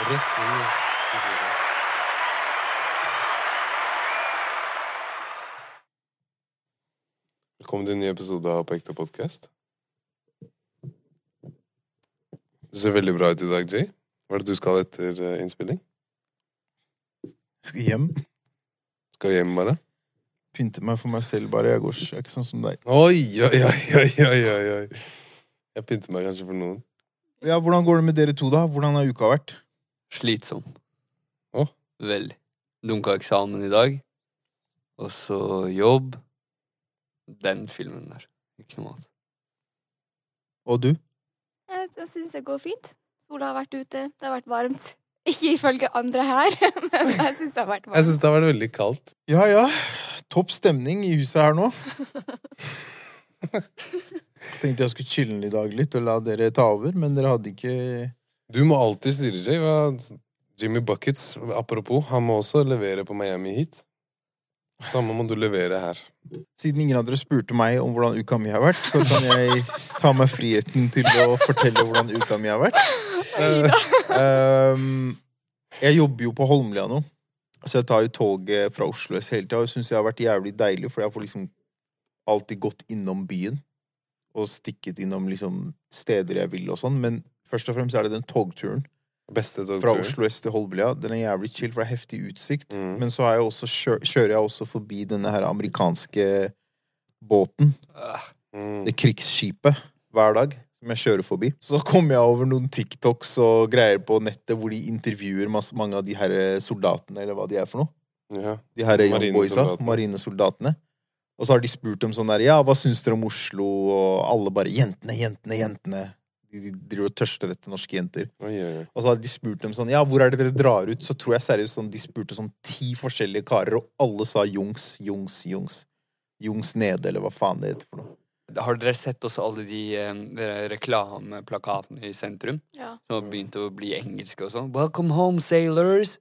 Rett inn i bordet. Velkommen til en ny episode av På ekte podkast. Du ser veldig bra ut i dag, Jay. Hva er det du skal etter eh, innspilling? Skal hjem. Skal hjem, bare? Pynte meg for meg selv, bare. Jeg går jeg er ikke sånn som deg. Oi, oi, oi, oi, oi. Jeg pynter meg kanskje for noen. Ja, Hvordan går det med dere to, da? Hvordan har uka vært? Slitsom. Å? Veldig. Dunka eksamen i dag. Og så jobb. Den filmen der. Ikke noe annet. Og du? Jeg, jeg syns det går fint. Sola har vært ute, det har vært varmt. Ikke ifølge andre her, men jeg syns det har vært varmt. Jeg syns det har vært veldig kaldt. Ja ja. Topp stemning i huset her nå. Tenkte jeg skulle chille i dag litt og la dere ta over, men dere hadde ikke Du må alltid styre, Jay. Jimmy Buckets, apropos, han må også levere på Miami Heat. Samme må du levere her. Siden ingen av dere spurte meg om hvordan uka mi har vært, så kan jeg ta meg friheten til å fortelle hvordan uka mi har vært. Ehm, jeg jobber jo på Holmlia nå, så jeg tar jo toget fra Oslo S hele tida. Og jeg syns det har vært jævlig deilig, for jeg får liksom alltid gått innom byen. Og stikket innom liksom steder jeg vil og sånn. Men først og fremst er det den togturen Beste fra. Oslo S til Holmlia. Den er jævlig chill, for det er heftig utsikt. Mm. Men så jeg også, kjører jeg også forbi denne her amerikanske båten Øh, Mm. det krigsskipet hver dag som jeg kjører forbi. Så kommer jeg over noen TikToks og greier på nettet hvor de intervjuer masse, mange av de her soldatene, eller hva de er for noe. Ja. De her young boysa, Marinesoldatene. marinesoldatene. Og så har de spurt dem sånn der, ja, hva syns dere om Oslo? Og alle bare, jentene, jentene, jentene. De, de driver og tørster etter norske jenter. Oi, oi, oi. Og så hadde de spurt dem sånn, ja, hvor er det dere drar ut? Så tror jeg seriøst sånn, de spurte sånn ti forskjellige karer, og alle sa Jungs, Jungs, Jungs. Jungs nede, eller hva faen det heter for noe. Har dere sett også alle de de reklameplakatene i sentrum? Ja. Som har begynt å bli engelske og sånn? Welcome home, sailors!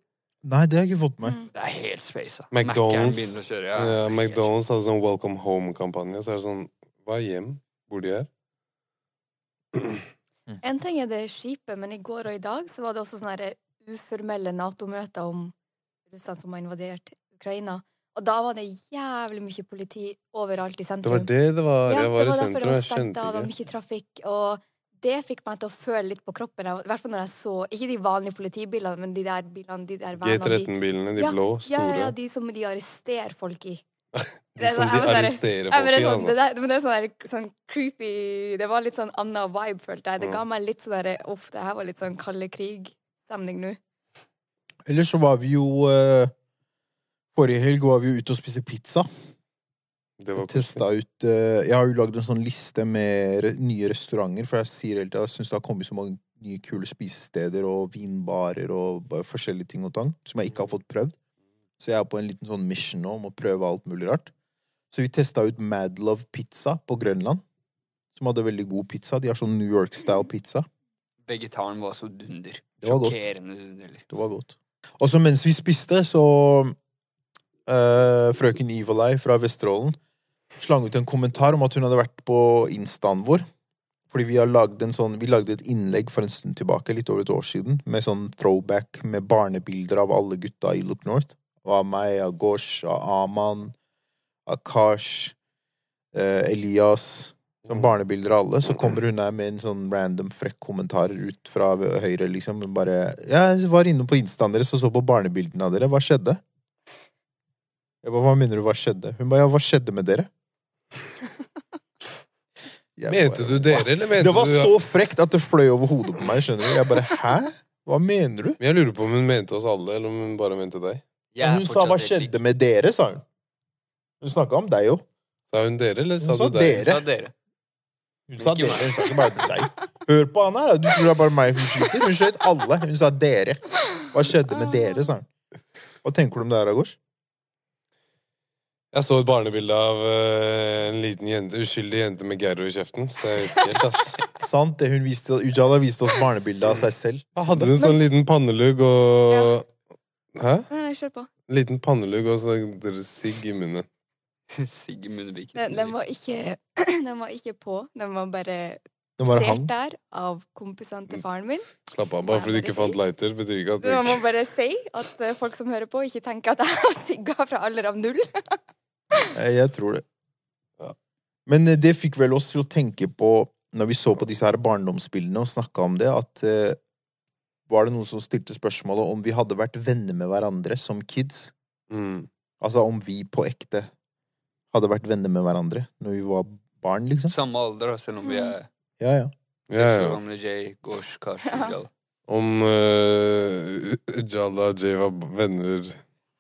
Nei, det har jeg ikke fått med meg. Mm. Det er helt space. McDonald's. å kjøre. Ja, Ja, McDonald's hadde sånn Welcome Home-kampanje. Så er det sånn Hva er hjem? Hvor de er? En ting er det skipet, men i går og i dag så var det også sånne uformelle Nato-møter om Russland som har invadert Ukraina. Og da var det jævlig mye politi overalt i Det sentrum. var det det var. Ja, jeg var det var derfor det var stengt av, det var mye trafikk, og det fikk meg til å føle litt på kroppen. I hvert fall når jeg så Ikke de vanlige politibilene, men de der bilene, de der vanene, G13-bilene, de Ja, blå, Ja, ja, ja, de som de arresterer folk i. De som de arresterer folk i, det, der, men det er sånn, der, sånn creepy Det var litt sånn anna vibe, følte jeg. Det ga meg litt sånn derre Uff, det her var litt sånn kalde krig-stemning nå. Ellers så var vi jo eh, Forrige helg var vi jo ute og spiste pizza. Det var Testa ut eh, Jeg har jo lagd en sånn liste med re nye restauranter, for jeg sier hele tida jeg syns det har kommet så mange nye kule spisesteder og vinbarer og forskjellige ting og tang som jeg ikke har fått prøvd. Så jeg er på en liten sånn mission nå om å prøve alt mulig rart. Så vi testa ut Mad Love Pizza på Grønland, som hadde veldig god pizza. De har sånn New York-style pizza. Vegetaren var så dunder. Det var. Sjokkerende dunder. Det var godt. Og så mens vi spiste, så eh, Frøken Ivalei fra Vesterålen slang ut en kommentar om at hun hadde vært på instaen vår. Fordi vi har lagd en sånn Vi lagde et innlegg for en stund tilbake, litt over et år siden, med sånn throwback med barnebilder av alle gutta i Look North. Og av meg, av Gosh, av Aman, Akash, eh, Elias. Sånn barnebilder av alle. Så kommer hun her med en sånn random frekk kommentar ut fra høyre, liksom. Bare jeg var inne på instaen deres og så på barnebildene av dere. Hva skjedde? Jeg bare, Hva mener du, hva skjedde? Hun bare, ja, hva skjedde med dere? Jeg Mente bare, du dere, eller mente du Det var du så frekt at det fløy over hodet på meg, skjønner du. Jeg bare, hæ? Hva mener du? Jeg lurer på om hun mente oss alle, eller om hun bare mente deg. Jeg er Hun sa hva skjedde med dere, sa hun. Hun snakka om deg òg. Sa hun dere, eller sa Hun sa du deg? dere. Sa dere. Hun sa dere, hun sa ikke bare deg. Hør på han her, da. Du tror det er bare meg hun skyter? Hun skjøt alle. Hun sa dere. Hva skjedde med dere, sa hun. Hva tenker du om det her, Agors? Jeg så et barnebilde av eh, en liten jente, uskyldig jente med Gerro i kjeften. Så jeg vet ikke helt, ass. Sant, det hun viste, Ujala viste oss barnebilde av seg selv. Hadde en sånn liten pannelugg og Hæ? Nei, nei, kjør på. Liten pannelugg og så sigg i munnen. Sigge Munneviken. Den, den, var ikke, den var ikke på. Den var bare hang. der av kompisene til faren min. Slapp av. Bare fordi du ikke fant lighter, betyr ikke at man må bare si at eh, folk som hører på, ikke tenker at jeg har sigga fra alder av null. Eh, Jeg tror det. Ja. Men eh, det fikk vel oss til å tenke på, når vi så på disse her barndomsbildene og snakka om det, at var det noen som stilte spørsmålet om vi hadde vært venner med hverandre som kids? mm. Altså om vi på ekte hadde vært venner med hverandre når vi var barn, liksom? Samme alder, selv om vi er Ja, ja. Ja, seks år ja. gamle. Jay, Gosh, Kash, Ujala. Om uh, Ujala og Jay var venner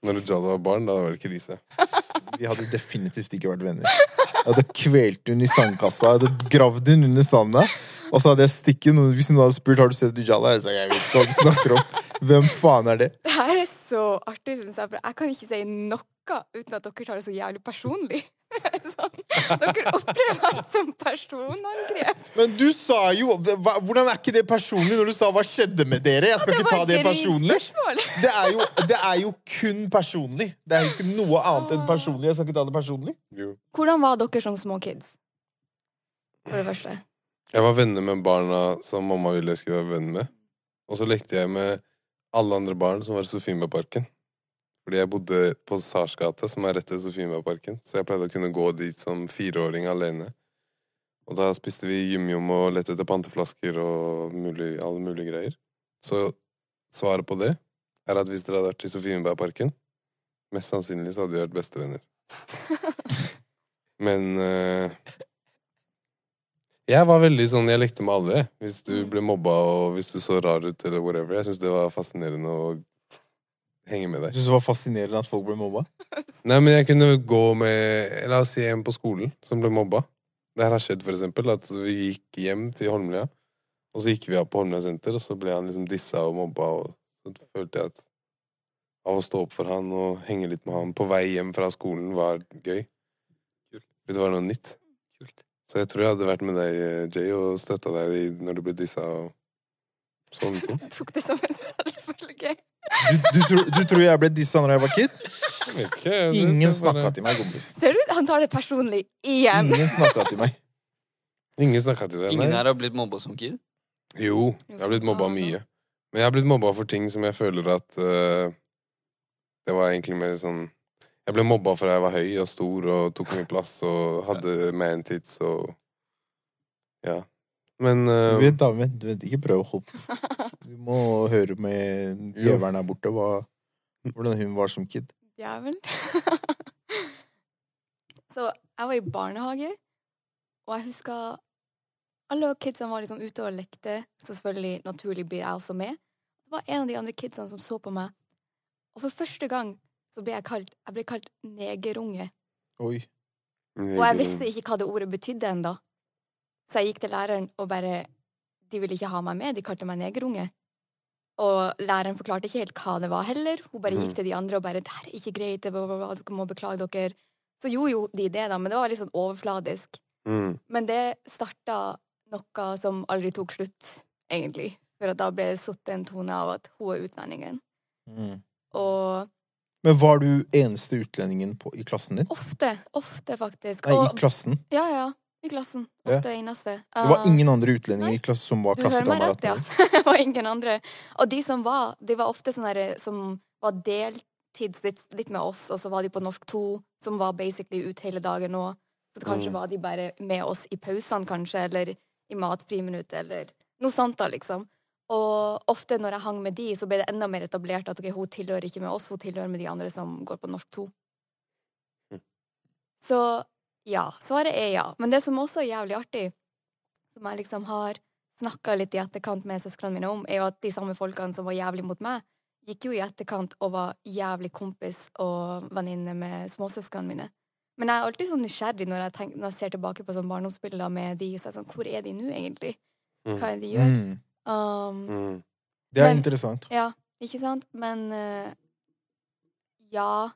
når Jalla var barn, da var det krise. Vi hadde definitivt ikke vært venner. Jeg hadde kvelt hun i sandkassa, jeg hadde gravd hun under sanda. Og så hadde jeg stikket noen Hvis noen hadde spurt har du sett Dijala? jeg sa jeg vet ikke hva du snakker om. Hvem faen er det? Det her er så artig, syns jeg, for jeg kan ikke si noe uten at dere tar det så jævlig personlig. sånn. Dere opplever alt som personangrep. Men du sa jo hva, Hvordan er ikke det personlig når du sa 'hva skjedde med dere'? Jeg skal ikke ta det et personlig. Det er, jo, det er jo kun personlig. Det er jo ikke noe annet enn personlig. Jeg skal ikke ta det personlig. Jo. Hvordan var dere som små kids? For det første. Jeg var venner med barna som mamma ville jeg skulle være venn med. Og så lekte jeg med alle andre barn som var i Sofienbergparken. Fordi jeg bodde på Sars gate, som er rett ved Sofienbergparken. Så jeg pleide å kunne gå dit som fireåring alene. Og da spiste vi yum-yum og lette etter panteflasker og mulig, alle mulige greier. Så svaret på det er at hvis dere hadde vært i Sofienbergparken, mest sannsynlig så hadde vi vært bestevenner. Men eh, jeg var veldig sånn, jeg lekte med alle. Hvis du ble mobba og hvis du så rar ut eller whatever. Jeg syntes det var fascinerende å henge med deg. Du syntes det var fascinerende at folk ble mobba. Nei, men jeg kunne gå med La oss si en på skolen som ble mobba. Det her har skjedd, for eksempel, at vi gikk hjem til Holmlia, og så gikk vi av på Holmlia senter, og så ble han liksom dissa og mobba, og så følte jeg at av å stå opp for han og henge litt med han på vei hjem fra skolen var gøy. Det var noe nytt. Så jeg tror jeg hadde vært med deg, eh, Jay, og støtta deg når du ble dissa og sånne ting. Jeg tok det som en selvfølge. Du, du, tror, du tror jeg ble dissa når jeg var kid? Jeg vet ikke. jeg- Ingen snakka til meg, kompis. Ser du? Han tar det personlig igjen. Ingen snakka til meg. Ingen snakka til deg? Ingen nei? her har blitt mobba som kid? Jo, jeg har blitt mobba mye. Men jeg har blitt mobba for ting som jeg føler at uh, Det var egentlig mer sånn Jeg ble mobba fordi jeg var høy og stor og tok mye plass og hadde man-tits og Ja. Men uh, Vent, da, vent, vent, ikke prøv å hoppe. Vi Du må høre med djevelen her borte hva, hvordan hun var som kid. Djevelen? så jeg var i barnehage, og jeg husker alle kidsene var liksom ute og lekte, så selvfølgelig naturlig blir jeg også med. Det var en av de andre kidsene som så på meg, og for første gang så ble jeg kalt, jeg ble kalt negerunge. Oi. Og jeg visste ikke hva det ordet betydde ennå. Så jeg gikk til læreren og bare De ville ikke ha meg med, de kalte meg negerunge. Og læreren forklarte ikke helt hva det var heller. Hun bare gikk Mhm. til de andre og bare 'Det her er ikke greit, dere må beklage dere'. Så gjorde jo de det, da, men det var litt sånn overfladisk. Mm. Men det starta noe som aldri tok slutt, egentlig. For at da ble det satt en tone av at hun er utlendingen. Mm. Og Men var du eneste utlendingen på, i klassen din? ofte, ofte faktisk. Nei, i klassen. ja, ja. I klassen. Ja. Ofte eneste. Det var Ah. ingen andre utlendinger i klassen som var Du hører meg klassekamerater rett, ja. det var ingen andre. Og de som var, de var ofte sånne der, som var deltids litt, litt med oss, og så var de på norsk 2, som var basically ut hele dagen nå. Så kanskje Mm. var de bare med oss i pausene, kanskje, eller i matfriminuttet, eller noe sånt, da, liksom. Og ofte når jeg hang med de, så ble det enda mer etablert at ok, hun tilhører ikke med oss, hun tilhører med de andre som går på norsk 2. Mm. Så ja. Svaret er ja. Men det som også er jævlig artig, som jeg liksom har snakka litt i etterkant med søsknene mine om, er jo at de samme folkene som var jævlig mot meg, gikk jo i etterkant og var jævlig kompis og venninne med småsøsknene mine. Men jeg er alltid sånn nysgjerrig når jeg, tenker, når jeg ser tilbake på sånn barndomsbilder med de. Så er jeg sånn, hvor er de nå, egentlig? Hva er det de gjør? Mm. Um, Mm. Det er Men- interessant. ja, ikke sant? Men uh, ja,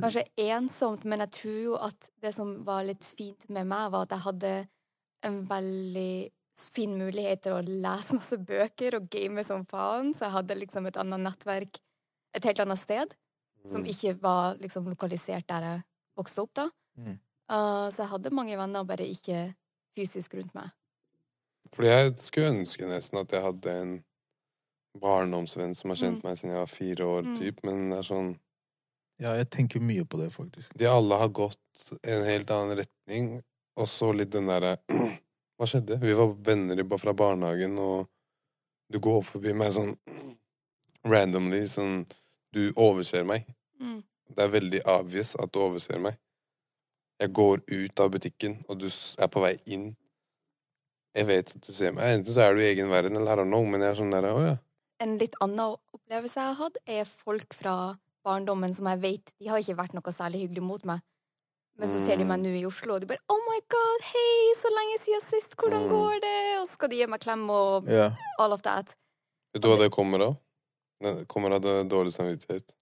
kanskje ensomt, men jeg tror jo at det som var litt fint med meg, var at jeg hadde en veldig fin mulighet til å lese masse bøker og game som faen, så jeg hadde liksom et annet nettverk et helt annet sted, som Mm. ikke var liksom lokalisert der jeg vokste opp, da. Mm. Uh, så jeg hadde mange venner, bare ikke fysisk rundt meg. Fordi jeg skulle ønske nesten at jeg hadde en barndomsvenn som har kjent meg siden jeg var fire år, Mm. typ. Men det er sånn Ja, jeg tenker mye på det, faktisk. De alle har gått en helt annen retning, og så litt den derre Hva skjedde? Vi var venner i- fra barnehagen, og du går forbi meg sånn randomly, sånn Du overser meg. Mm. Det er veldig obvious at du overser meg. Jeg går ut av butikken, og du er på vei inn. Jeg vet at du ser meg. Enten så er du i egen verden, eller I don't know, men jeg er sånn der Å ja. En litt annen opplevelse jeg har hatt, er folk fra barndommen som jeg vet De har ikke vært noe særlig hyggelig mot meg. Men så ser de meg Mm. nå i Oslo, og de bare 'Oh my God, hei, så lenge siden sist, hvordan Mm. går det?' Og så skal de gi meg klem og yeah. all of that. Vet du hva det kommer av? Det kommer av det dårlig samvittighet.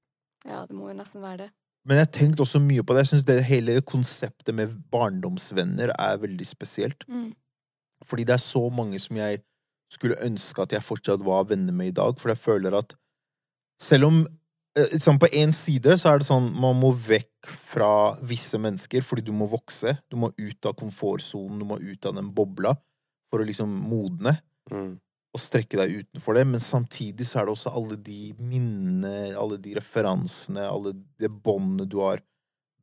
Ja, det må jo nesten være det. Men jeg har tenkt også mye på det. Jeg syns hele konseptet med barndomsvenner er veldig spesielt. Mm. Fordi det er så mange som jeg skulle ønske at jeg fortsatt var venner med i dag. For jeg føler at selv om eh, sånn På én side så er det sånn man må vekk fra visse mennesker fordi du må vokse. Du må ut av komfortsonen, du må ut av den bobla for å liksom modne Mm. og strekke deg utenfor det. Men samtidig så er det også alle de minnene, alle de referansene, alle det båndet du har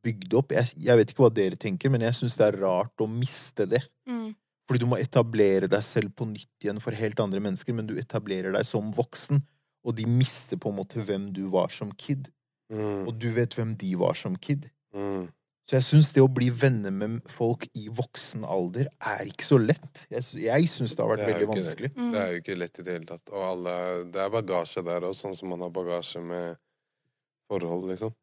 bygd opp. Jeg, jeg vet ikke hva dere tenker, men jeg syns det er rart å miste det. Mm. Fordi du må etablere deg selv på nytt igjen for helt andre mennesker, men du etablerer deg som voksen, og de mister på en måte hvem du var som kid. Mm. Og du vet hvem de var som kid. Mm. Så jeg syns det å bli venner med folk i voksen alder er ikke så lett. Jeg, jeg syns det har vært Det veldig vanskelig. det. Mm. Det er jo ikke lett i det hele tatt. Og alle, det er bagasje der òg, sånn som man har bagasje med forhold, liksom.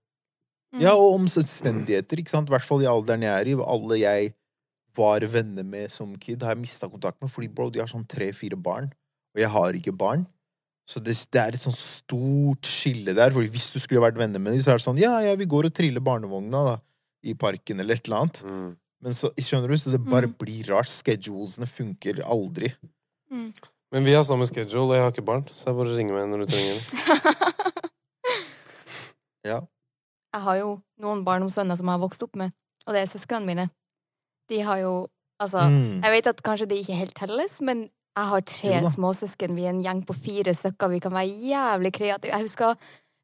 Mm. Ja, og omstendigheter, ikke sant? I hvert fall i alderen jeg er i. Alle jeg var venner med som kid, har jeg mista kontakt med. Fordi bro, de har sånn tre-fire barn, og jeg har ikke barn. Så det, det er et sånn stort skille der. Fordi hvis du skulle vært venner med dem, så er det sånn Ja, ja, vi går og triller barnevogna da, i parken, eller et eller annet. Mm. Men så skjønner du, så det bare Mm. blir rart. Schedulesene funker aldri. Mm. Men vi har samme schedule, og jeg har ikke barn, så det er bare å ringe meg når du trenger det. Ja. Jeg har jo noen barndomsvenner som jeg har vokst opp med, og det er søsknene mine. De har jo Altså, Mm. jeg vet at kanskje det ikke helt telles, men jeg har tre småsøsken. Vi er en gjeng på fire stykker. Vi kan være jævlig kreative. Jeg husker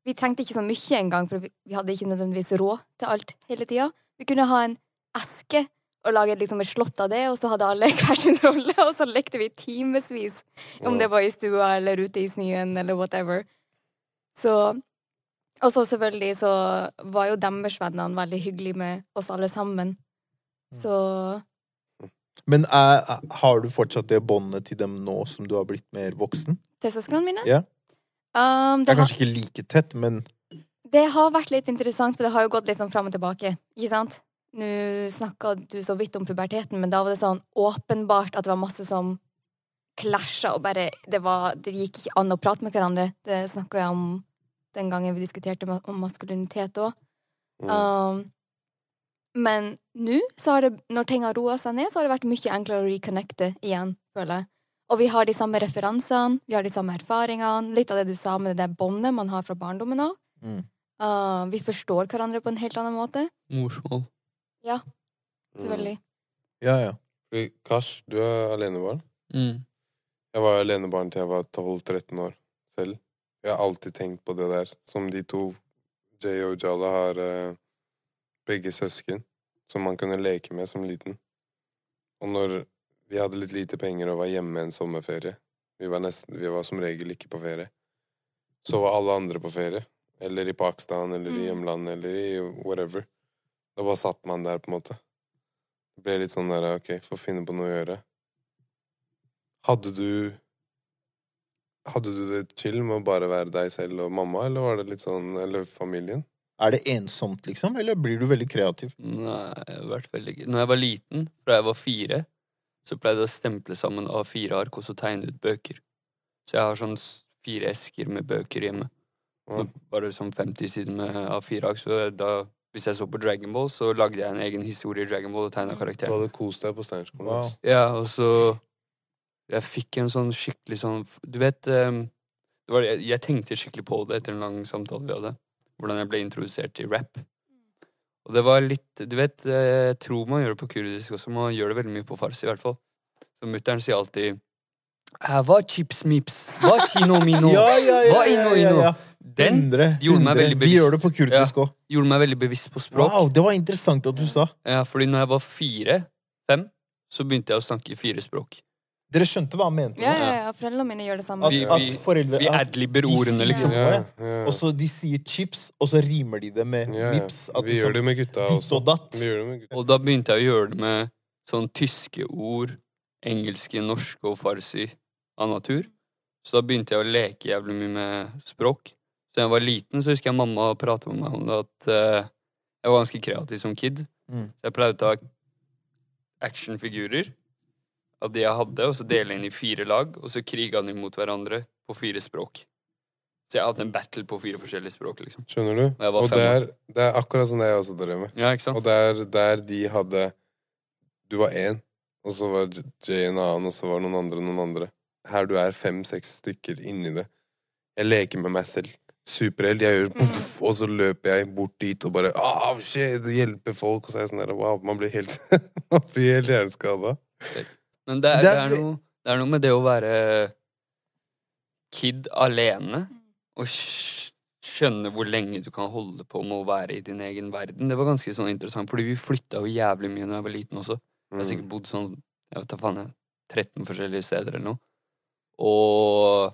Vi trengte ikke så mye engang, for vi, vi hadde ikke nødvendigvis råd til alt hele tida. Vi kunne ha en eske og lage liksom et slott av det, og så hadde alle hver sin rolle, og så lekte vi timevis. Om det var i stua eller ute i snøen eller whatever. Så Og så selvfølgelig så var jo deres vennene veldig hyggelige med oss alle sammen. Så Men er, har du fortsatt det båndet til dem nå som du har blitt mer voksen? søsknene mine Ja. um, Det det, er har, kanskje ikke like tett, men det har vært litt interessant, for det har jo gått litt sånn fram og tilbake. Ikke sant? Nå snakka du så vidt om puberteten, men da var det sånn åpenbart at det var masse som klasja, og bare det, var, det gikk ikke an å prate med hverandre. Det snakka jeg om den gangen vi diskuterte om maskulinitet òg. Mm. Um, men nå, så har det, når ting har roa seg ned, så har det vært mye enklere å reconnecte igjen, føler jeg. Og vi har de samme referansene, vi har de samme erfaringene. Litt av det du sa med det båndet man har fra barndommen av. mm. Uh, vi forstår hverandre på en helt annen måte. Morsmål. Selvfølgelig. Ja, ja. Fordi, Kash, du er alenebarn. Mm. Jeg var alenebarn til jeg var 12-13 år selv. Jeg har alltid tenkt på det der, som de to, Jay og Jalla, har eh, begge søsken som man kunne leke med som liten. Og når vi hadde litt lite penger og var hjemme en sommerferie vi var, nesten, vi var som regel ikke på ferie. Så var alle andre på ferie. Eller i Pakistan, eller i Mm. hjemlandet, eller i whatever. Da bare satt man der, på en måte. Det ble litt sånn der, ok, får finne på noe å gjøre. Hadde du Hadde du det chill med å bare være deg selv og mamma, eller var det litt sånn Eller familien? Er det ensomt, liksom? Eller blir du veldig kreativ? Nei, jeg har vært veldig gøy. Når jeg var liten, fra jeg var fire, så pleide jeg å stemple sammen A4-ark og så tegne ut bøker. Så jeg har sånn fire esker med bøker hjemme. Ja. Bare sånn 50 sider med A4-ark. Så da, hvis jeg så på Dragon Ball, så lagde jeg en egen historie i Dragon Ball og tegna Du hadde kost deg på Steinerskolen. Wow. Ja, og så Jeg fikk en sånn skikkelig sånn Du vet det var, jeg, jeg tenkte skikkelig på det etter en lang samtale vi hadde. Hvordan jeg ble introdusert til rap. Og det var litt Du vet, eh, jeg tror man gjør det på kurdisk også. Man gjør det veldig mye på farsi, i hvert fall. Så mutter'n sier alltid Hva er chips mips? Hva er kino mino? Ja, ja, ja, Hva ino-ino? Den Indre. gjorde meg veldig bevisst. Vi gjør det på kurdisk òg. gjorde meg veldig bevisst på språk. Wow, det var interessant at du sa. Ja, fordi når jeg var fire-fem, så begynte jeg å snakke fire språk. Dere skjønte hva han mente? Ja, ja, ja. Foreldrene mine gjør det samme. At, at foreldre Vi adlibber ordene, liksom. Ja, Ja. Og så de sier chips, og så rimer de det med Ja, ja. mips. At Vi gjør det med gutta også. Vi gjør det med gutta. Og da begynte jeg å gjøre det med sånn tyske ord, engelske, norske og farsi av natur. Så da begynte jeg å leke jævlig mye med språk. Så da jeg var liten, så husker jeg mamma prate med meg om det at uh, jeg var ganske kreativ som kid. Mm. Så jeg pleide å ta actionfigurer av det jeg hadde, og så dele inn i fire lag, og så kriga de mot hverandre på fire språk. Så jeg hadde en battle på fire forskjellige språk, liksom. Skjønner du? Og, Og fem det er, det er akkurat sånn det jeg også drev med. Ja, ikke sant? Og der, der de hadde Du var én, og så var Jay en annen, og så var noen andre noen andre. Her du er fem-seks stykker inni det. Jeg leker med meg selv. Superhelt. Jeg gjør poff, og så løper jeg bort dit og bare oh, shit, hjelper folk. Og så er jeg sånn der, wow, man blir helt, man blir helt hjerneskada. Men det er, Det er noe, det er noe med det å være kid alene og skjønne hvor lenge du kan holde på med å være i din egen verden. Det var ganske sånn interessant, fordi vi flytta jo jævlig mye da jeg var liten også. Jeg har Mm. sikkert bodd sånn jeg vet da faen jeg, 13 forskjellige steder eller noe. Og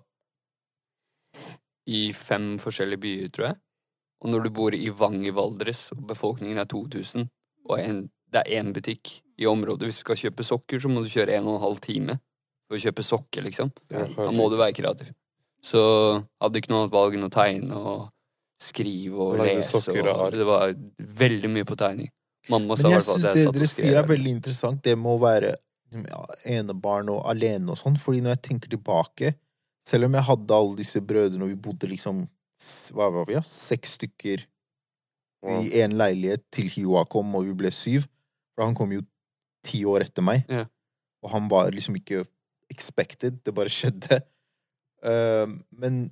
i fem forskjellige byer, tror jeg. Og når du bor i Vang i Valdres, og befolkningen er 2000, og en, det er én butikk i området Hvis du skal kjøpe sokker, så må du kjøre en og en halv time for å kjøpe sokker, liksom. Da må du være kreativ. Så hadde ikke noe annet valg enn å tegne og skrive og lese. og Og det var veldig mye på tegning. Mamma sa Men i jeg hvert fall syns at det jeg satt dere sier er veldig interessant, det med å være ja, enebarn og alene og sånn. Fordi når jeg tenker tilbake, selv om jeg hadde alle disse brødrene og vi bodde liksom hva var vi, ja? seks stykker i én leilighet til Hiwa kom, og vi ble syv. For han kom jo ti år etter meg. Ja. Og han var liksom ikke expected. Det bare skjedde. Uh, men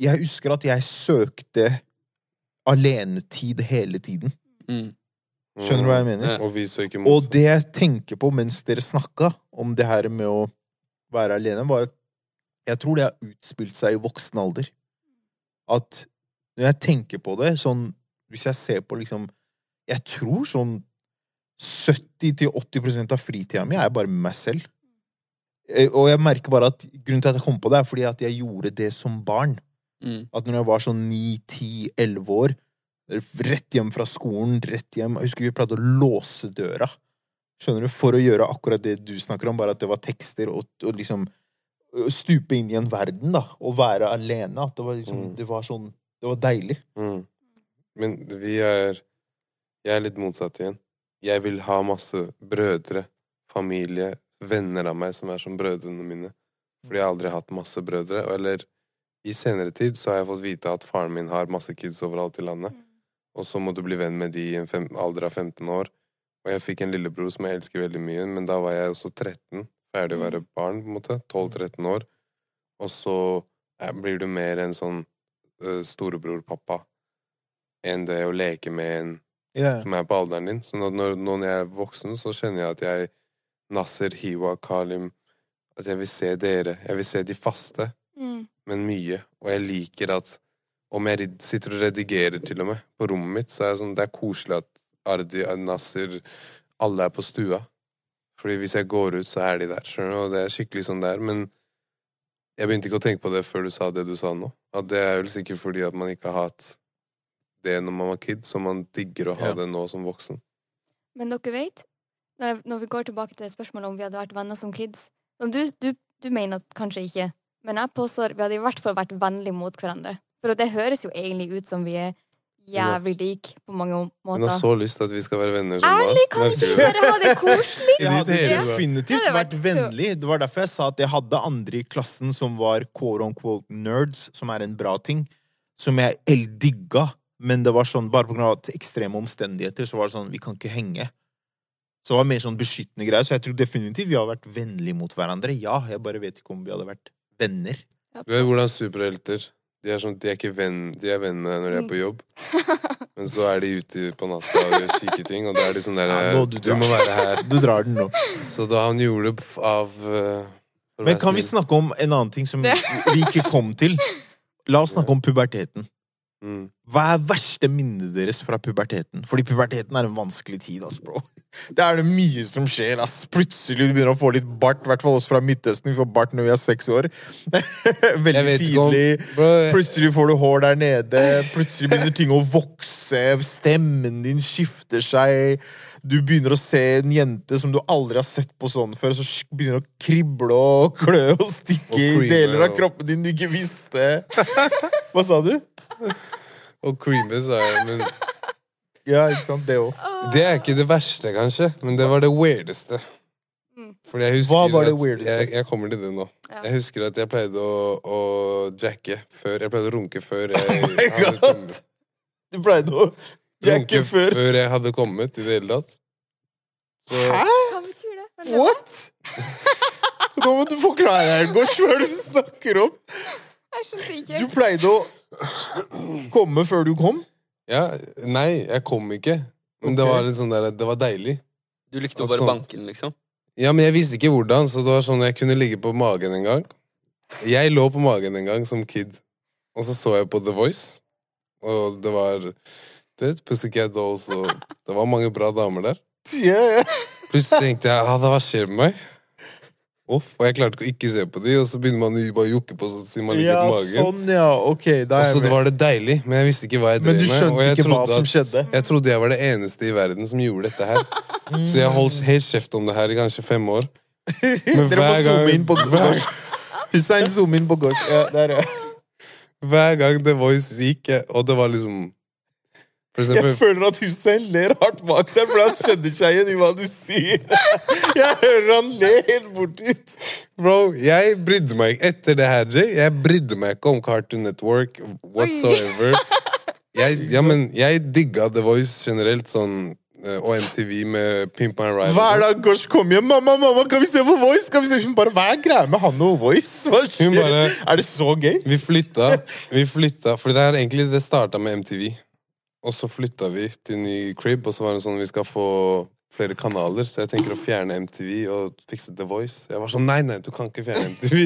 jeg husker at jeg søkte alenetid hele tiden. Mm. Skjønner du hva jeg mener? Ja. Og vi søker Og det jeg tenker på mens dere snakka om det her med å være alene, var at jeg tror det har utspilt seg i voksen alder. At når jeg tenker på det, sånn Hvis jeg ser på liksom Jeg tror sånn 70-80% av fritida mi er bare med meg selv. Eh, Og jeg merker bare at grunnen til at jeg kom på det, er fordi at jeg gjorde det som barn. Mm. At når jeg var sånn 9-10-11 år, rett hjem fra skolen, rett hjem Jeg husker vi pleide å låse døra. Skjønner du? For å gjøre akkurat det du snakker om, bare at det var tekster, og, og liksom Stupe inn i en verden, da. Og være alene. At det var liksom Mm. Det var sånn Det var deilig. Mm. Men vi er Jeg er litt motsatt igjen. Jeg vil ha masse brødre, familie, venner av meg som er som brødrene mine. Fordi jeg har aldri hatt masse brødre. Eller i senere tid så har jeg fått vite at faren min har masse kids overalt i landet. Og så må du bli venn med de i en fem, alder av 15 år. Og jeg fikk en lillebror som jeg elsker veldig mye, men da var jeg også 13. Ferdig å være barn, på en måte. 12-13 år. Og så eh, blir du mer en sånn uh, storebror-pappa enn det å leke med en Ja. som er på alderen din. Så at når, når jeg er voksen, så kjenner jeg at jeg Nasser, Hiwa, Kalim At jeg vil se dere. Jeg vil se de faste, Mm. men mye. Og jeg liker at om jeg sitter og redigerer til og med på rommet mitt, så er det sånn Det er koselig at Ardi, Nasser Alle er på stua. Fordi hvis jeg går ut, så er de der. Skjønner du? Og det er skikkelig sånn det er. Men jeg begynte ikke å tenke på det før du sa det du sa nå. At det er vel sikkert fordi at man ikke har hatt det når man var kid, så man digger å ha Ja. det nå som voksen. Men dere vet, når, vi går tilbake til spørsmålet om vi hadde vært venner som kids du, du, du mener at kanskje ikke, men jeg påstår vi hadde i hvert fall vært vennlige mot hverandre. For det høres jo egentlig ut som vi er jævlig like på mange måter. Hun har så lyst til at vi skal være venner som Ærlig, kan vi ikke bare ha det koselig? Jeg hadde definitivt vært vært vennlig. Det var derfor jeg sa at jeg hadde andre i klassen som var quote on quote nerds, som er en bra ting, som jeg el- digga. Men det var sånn, bare av ekstreme omstendigheter, så var det sånn, vi kan ikke henge. Så det var mer sånn beskyttende greier. Så jeg tror definitivt vi har vært vennlige mot hverandre. Ja, jeg bare vet ikke om vi hadde vært venner. Du vet hvordan superhelter de er, sånn, de er ikke venn, de er vennene når de er på jobb, men så er de ute på natta og gjør syke ting, og da er de sånn der Ja, nå du Du må være her. Du drar den nå. Så da han gjorde det av eh, Men kan vi snakke om en annen ting som vi ikke kom til? La oss snakke om puberteten. Mm. Hva er verste minnet deres fra puberteten? Fordi puberteten er en vanskelig tid, ass, bro. Det er det mye som skjer, ass. Plutselig du begynner å få litt bart, i hvert fall oss fra Midtøsten. Vi får bart når vi er seks år. Veldig tidlig. om. Plutselig får du hår der nede. Plutselig begynner ting å vokse. Stemmen din skifter seg. Du begynner å se en jente som du aldri har sett på sånn før. Så begynner å krible og klø og stikke i deler av kroppen din du ikke visste. Hva sa du? Og creamy, sa jeg. Men Ja, ikke sant? Det òg. det er ikke det verste, kanskje. Men det var det weirdeste. Mm. Fordi jeg husker Hva var det at weirdeste? Jeg, jeg kommer til det nå. Ja. Jeg husker at jeg pleide å, å jacke før Jeg pleide å runke før jeg Oh my hadde God. kommet. Du pleide å jacke Runke før. før jeg hadde kommet i det hele tatt. Så Hæ? Hva betyr det? What? Nå må du forklare her, Gosh, hva er det du snakker om? Jeg skjønte Du pleide å komme før du kom? Ja, nei, jeg kom ikke. Men det var litt sånn der, det var deilig. Du likte å Altså- bare banke den, liksom? Ja, men jeg visste ikke hvordan, så det var sånn jeg kunne ligge på magen en gang. Jeg lå på magen en gang som kid, og så så jeg på The Voice, og det var du vet, Pussycat Dolls, og det var mange bra damer der. Ja, ja. Plutselig tenkte jeg ah, hva skjer med meg? Uff, og jeg klarte ikke å se på de, og så begynner man å bare jukke på så sier man litt ja, magen. sånn, ja. Ok, da Og er så jeg med. var det deilig, men jeg visste ikke hva jeg drev med. Men du skjønte ikke hva som skjedde? Jeg trodde jeg var det eneste i verden som gjorde dette her. Så jeg holdt helt kjeft om det her i kanskje fem år. Men Dere må hver zoome gang- inn på Gosh. Hussein, zoom inn på Gosh. Ja, der, ja. Hver gang The Voice gikk, og det var liksom Jeg føler at Hussein ler hardt bak deg, for han skjønner seg igjen i hva du sier. Jeg hører han le helt bort dit. Bro, jeg brydde meg ikke etter det her, Jay. Jeg brydde meg ikke om Cartoon Network whatsoever. Jeg, ja, men jeg digga The Voice generelt, sånn eh, og MTV med Pimp My Ride. Hver sånn. dag Gosh kom hjem. 'Mamma, mamma, kan vi se på Voice?' Kan vi se? Hun bare 'Hva er greia med han og Voice?' Hva skjer? Bare- Er det så gøy? Vi flytta, vi flytta For det er egentlig det starta med MTV. Og så flytta vi til ny crib, og så var det sånn vi skal få flere kanaler, så jeg tenker å fjerne MTV og fikse The Voice. Jeg var sånn nei, nei, du kan ikke fjerne MTV.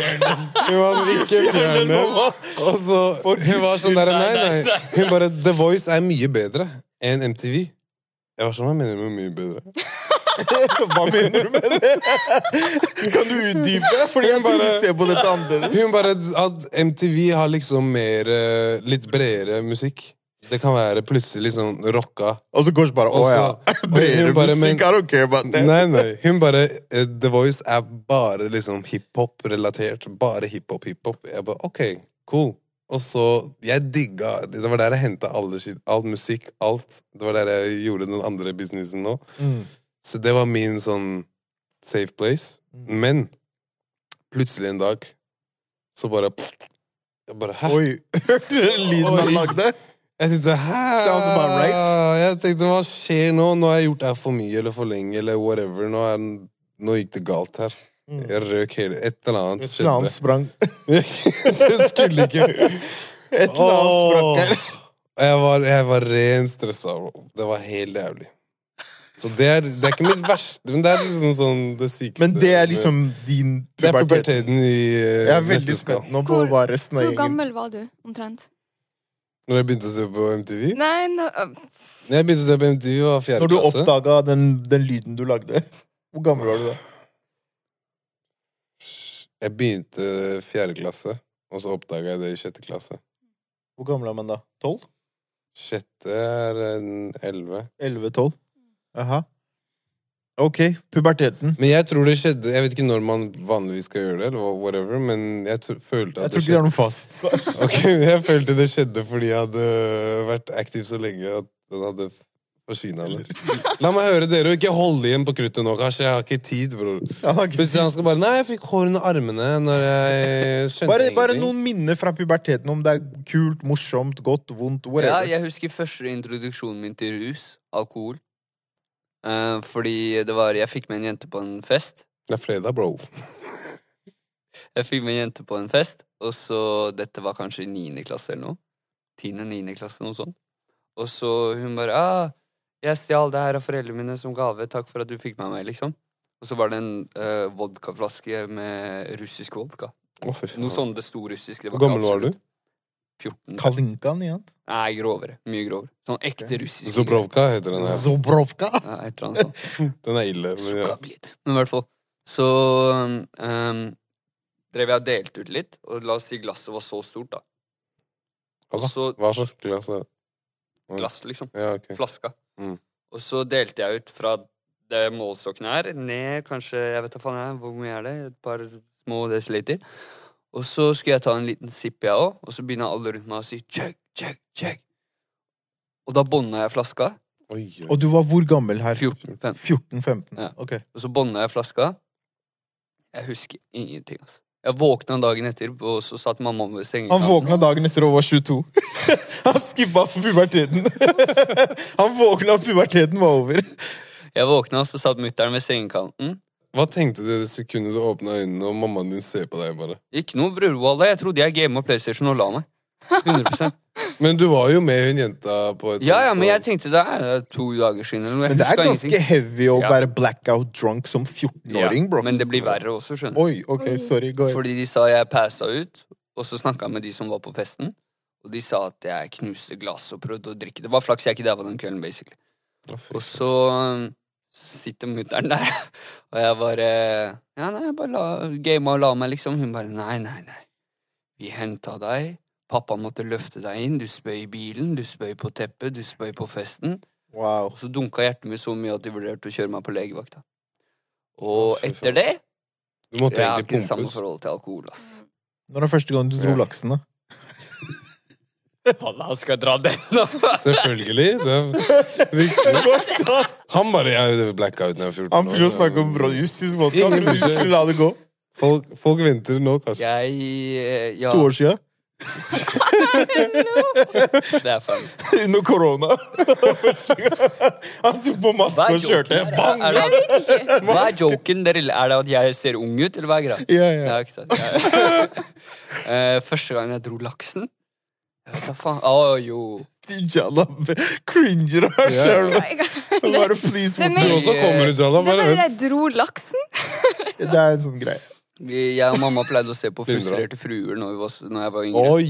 Hun var ikke fjerne Og så Hun var sånn der, nei, nei. Hun bare The Voice er mye bedre enn MTV. Jeg var sånn, hva mener du med mye bedre? Hva mener du med det? Kan du utdype? Fordi jeg tror du ser på dette annerledes. Hun bare at MTV har liksom mer eh, Litt bredere musikk. Det kan være plutselig liksom sånn rocka. Og så går det bare 'Å ja'. Bredere hun bare, men- musikk, er ok, care. Nei, nei. Hun bare eh, The Voice er bare liksom hiphop-relatert. Bare hiphop, hiphop. Jeg bare OK, cool. Og så Jeg digga Det var der jeg henta all musikk, alt. Det var der jeg gjorde den andre businessen nå. Mm. Så det var min sånn safe place. Mm. Men plutselig en dag så bare Jeg bare Hæ? Oi. Hørte du lyden han lagde? Jeg tenkte hæ? Sounds about right. Jeg tenkte hva skjer nå? Nå har jeg gjort det her for mye eller for lenge eller whatever. Nå, er, nå gikk det galt her. Mm. Jeg røk hele Et eller annet Et eller annet sprang. det skulle ikke Et eller annet sprang her. Jeg var, jeg var ren stressa. Det var helt jævlig. Så det er, det er ikke mitt verste, men det er liksom sånn det sykeste. Men det er liksom din Det er puberteten i eh, Jeg er veldig spent nå på hva resten av Hvor gammel var du, omtrent? Når jeg begynte å se på MTV? Nei, nå, Når jeg begynte å se på MTV, var fjerde klasse. Når du klasse. oppdaga den, den lyden du lagde. Hvor gammel var du da? Jeg begynte fjerde klasse, og så oppdaga jeg det i sjette klasse. Hvor gammel er man da? 12? Sjette er en elleve. 11-12? Aha. Ok, puberteten. Men jeg tror det skjedde Jeg vet ikke når man vanligvis skal gjøre det, eller whatever, men jeg følte Jeg at tror det ikke det er noe fast. Ok, men jeg følte det skjedde fordi jeg hadde vært aktiv så lenge at den hadde forsyna. La meg høre dere, og ikke holde igjen på kruttet nå, kanskje. Jeg har ikke tid, bror. Plutselig han skal bare Nei, jeg fikk hår under armene når jeg skjønte Bare, bare noen minner fra puberteten, om det er kult, morsomt, godt, vondt, whatever. Ja, jeg husker første introduksjonen min til rus, alkohol. Eh, fordi det var Jeg fikk med en jente på en fest. Det er fredag, bro. Jeg fikk med en jente på en fest, og så Dette var kanskje i niende klasse eller noe. Tiende, niende klasse, noe sånt. Og så hun bare ah, 'Jeg stjal det her av foreldrene mine som gave. Takk for at du fikk med meg', liksom. Og så var det en eh, vodkaflaske med russisk vodka. Oh. Noe sånn det sto russisk. Det Hvor gammel var du? Absolutt 14. Kalinkan igjen. Nei, grovere. Mye grovere. Sånn ekte Ok. russisk. Zobrovka heter den her. Zobrovka. Ja, et eller annet sånt. Den er ille. Men ja. Men i hvert fall. Så um, drev jeg og delte ut litt, og la oss si glasset var så stort, da. Hva, Hva slags glass er det? glass, liksom. Ja, okay. Flaska. Mm. Og så delte jeg ut fra det målstokken er, ned kanskje, jeg vet da faen jeg, hvor mye er det? Et par små desiliter. Og så skulle jeg ta en liten sipp, jeg òg, og så begynner alle rundt meg å si chug, chug, chug. Og da bånda jeg flaska. Oi, oi. Og du var hvor gammel her? 14-15. 14-15. Ja. Ok. Og så bånda jeg flaska. Jeg husker ingenting, altså. Jeg våkna dagen etter, og så satt mamma ved sengen. Han våkna dagen etter og var 22. Han skippa for puberteten. Han våkna, og puberteten var over. Jeg våkna, og så satt mutter'n ved sengekanten. Hva tenkte du det sekundet du åpna øynene og mammaen din ser på deg? bare? Ikke noe bror, Wallah. Jeg trodde jeg gama PlayStation og la meg. 100% Men du var jo med hun jenta på et Ja, ja, men jeg tenkte det er to dager siden. Eller noe. Jeg Men det er husker ganske ingenting. heavy å Ja. være blackout drunk som 14-åring, bro. Men det blir verre også, skjønner du. Oi, ok, sorry. Gå ahead. Fordi de sa jeg passa ut, og så snakka jeg med de som var på festen. Og de sa at jeg knuste glass og prøvde å drikke. Det var flaks jeg ikke der var den kvelden, basically. Å, fy Og så um, sitter mutter'n der, og jeg bare Ja, nei, jeg bare la, gama og la meg, liksom. Hun bare Nei, nei, nei. Vi henta deg. Pappa måtte løfte deg inn. Du spøy i bilen, du spøy på teppet, du spøy på festen. Wow. Og så dunka hjertet mitt så mye at de vurderte å kjøre meg på legevakta. Og fy etter faen. det Du måtte Jeg har egentlig ikke samme forhold til alkohol, ass. Når er det første gang du dro Ja. laksen, da? Han skal dra den, da! Selvfølgelig. Det er. Han bare Jeg blacka ut da jeg var 14 Han begynner å snakke om justisk vodka. Ingen du skulle la det gå. Folk, folk venter nå, altså. Jeg eh, Ja, To år siden. det er sant. Under korona. Han tok på maske er og kjørte. Bang! Er det, hva er joken? Er det at jeg ser ung ut, eller hva er greia? Ja, ja. Ja. Ja. Eh, første gang jeg dro laksen Vet faen. Å, jo. Jalab cringer av sjøl. Bare please. Det er Du også kommer ut, Jalab? Det Bare var det jeg dro laksen. Det er en sånn greie. Vi, jeg og mamma pleide å se på Frustrerte fruer når, vi var, når jeg var yngre. Oi!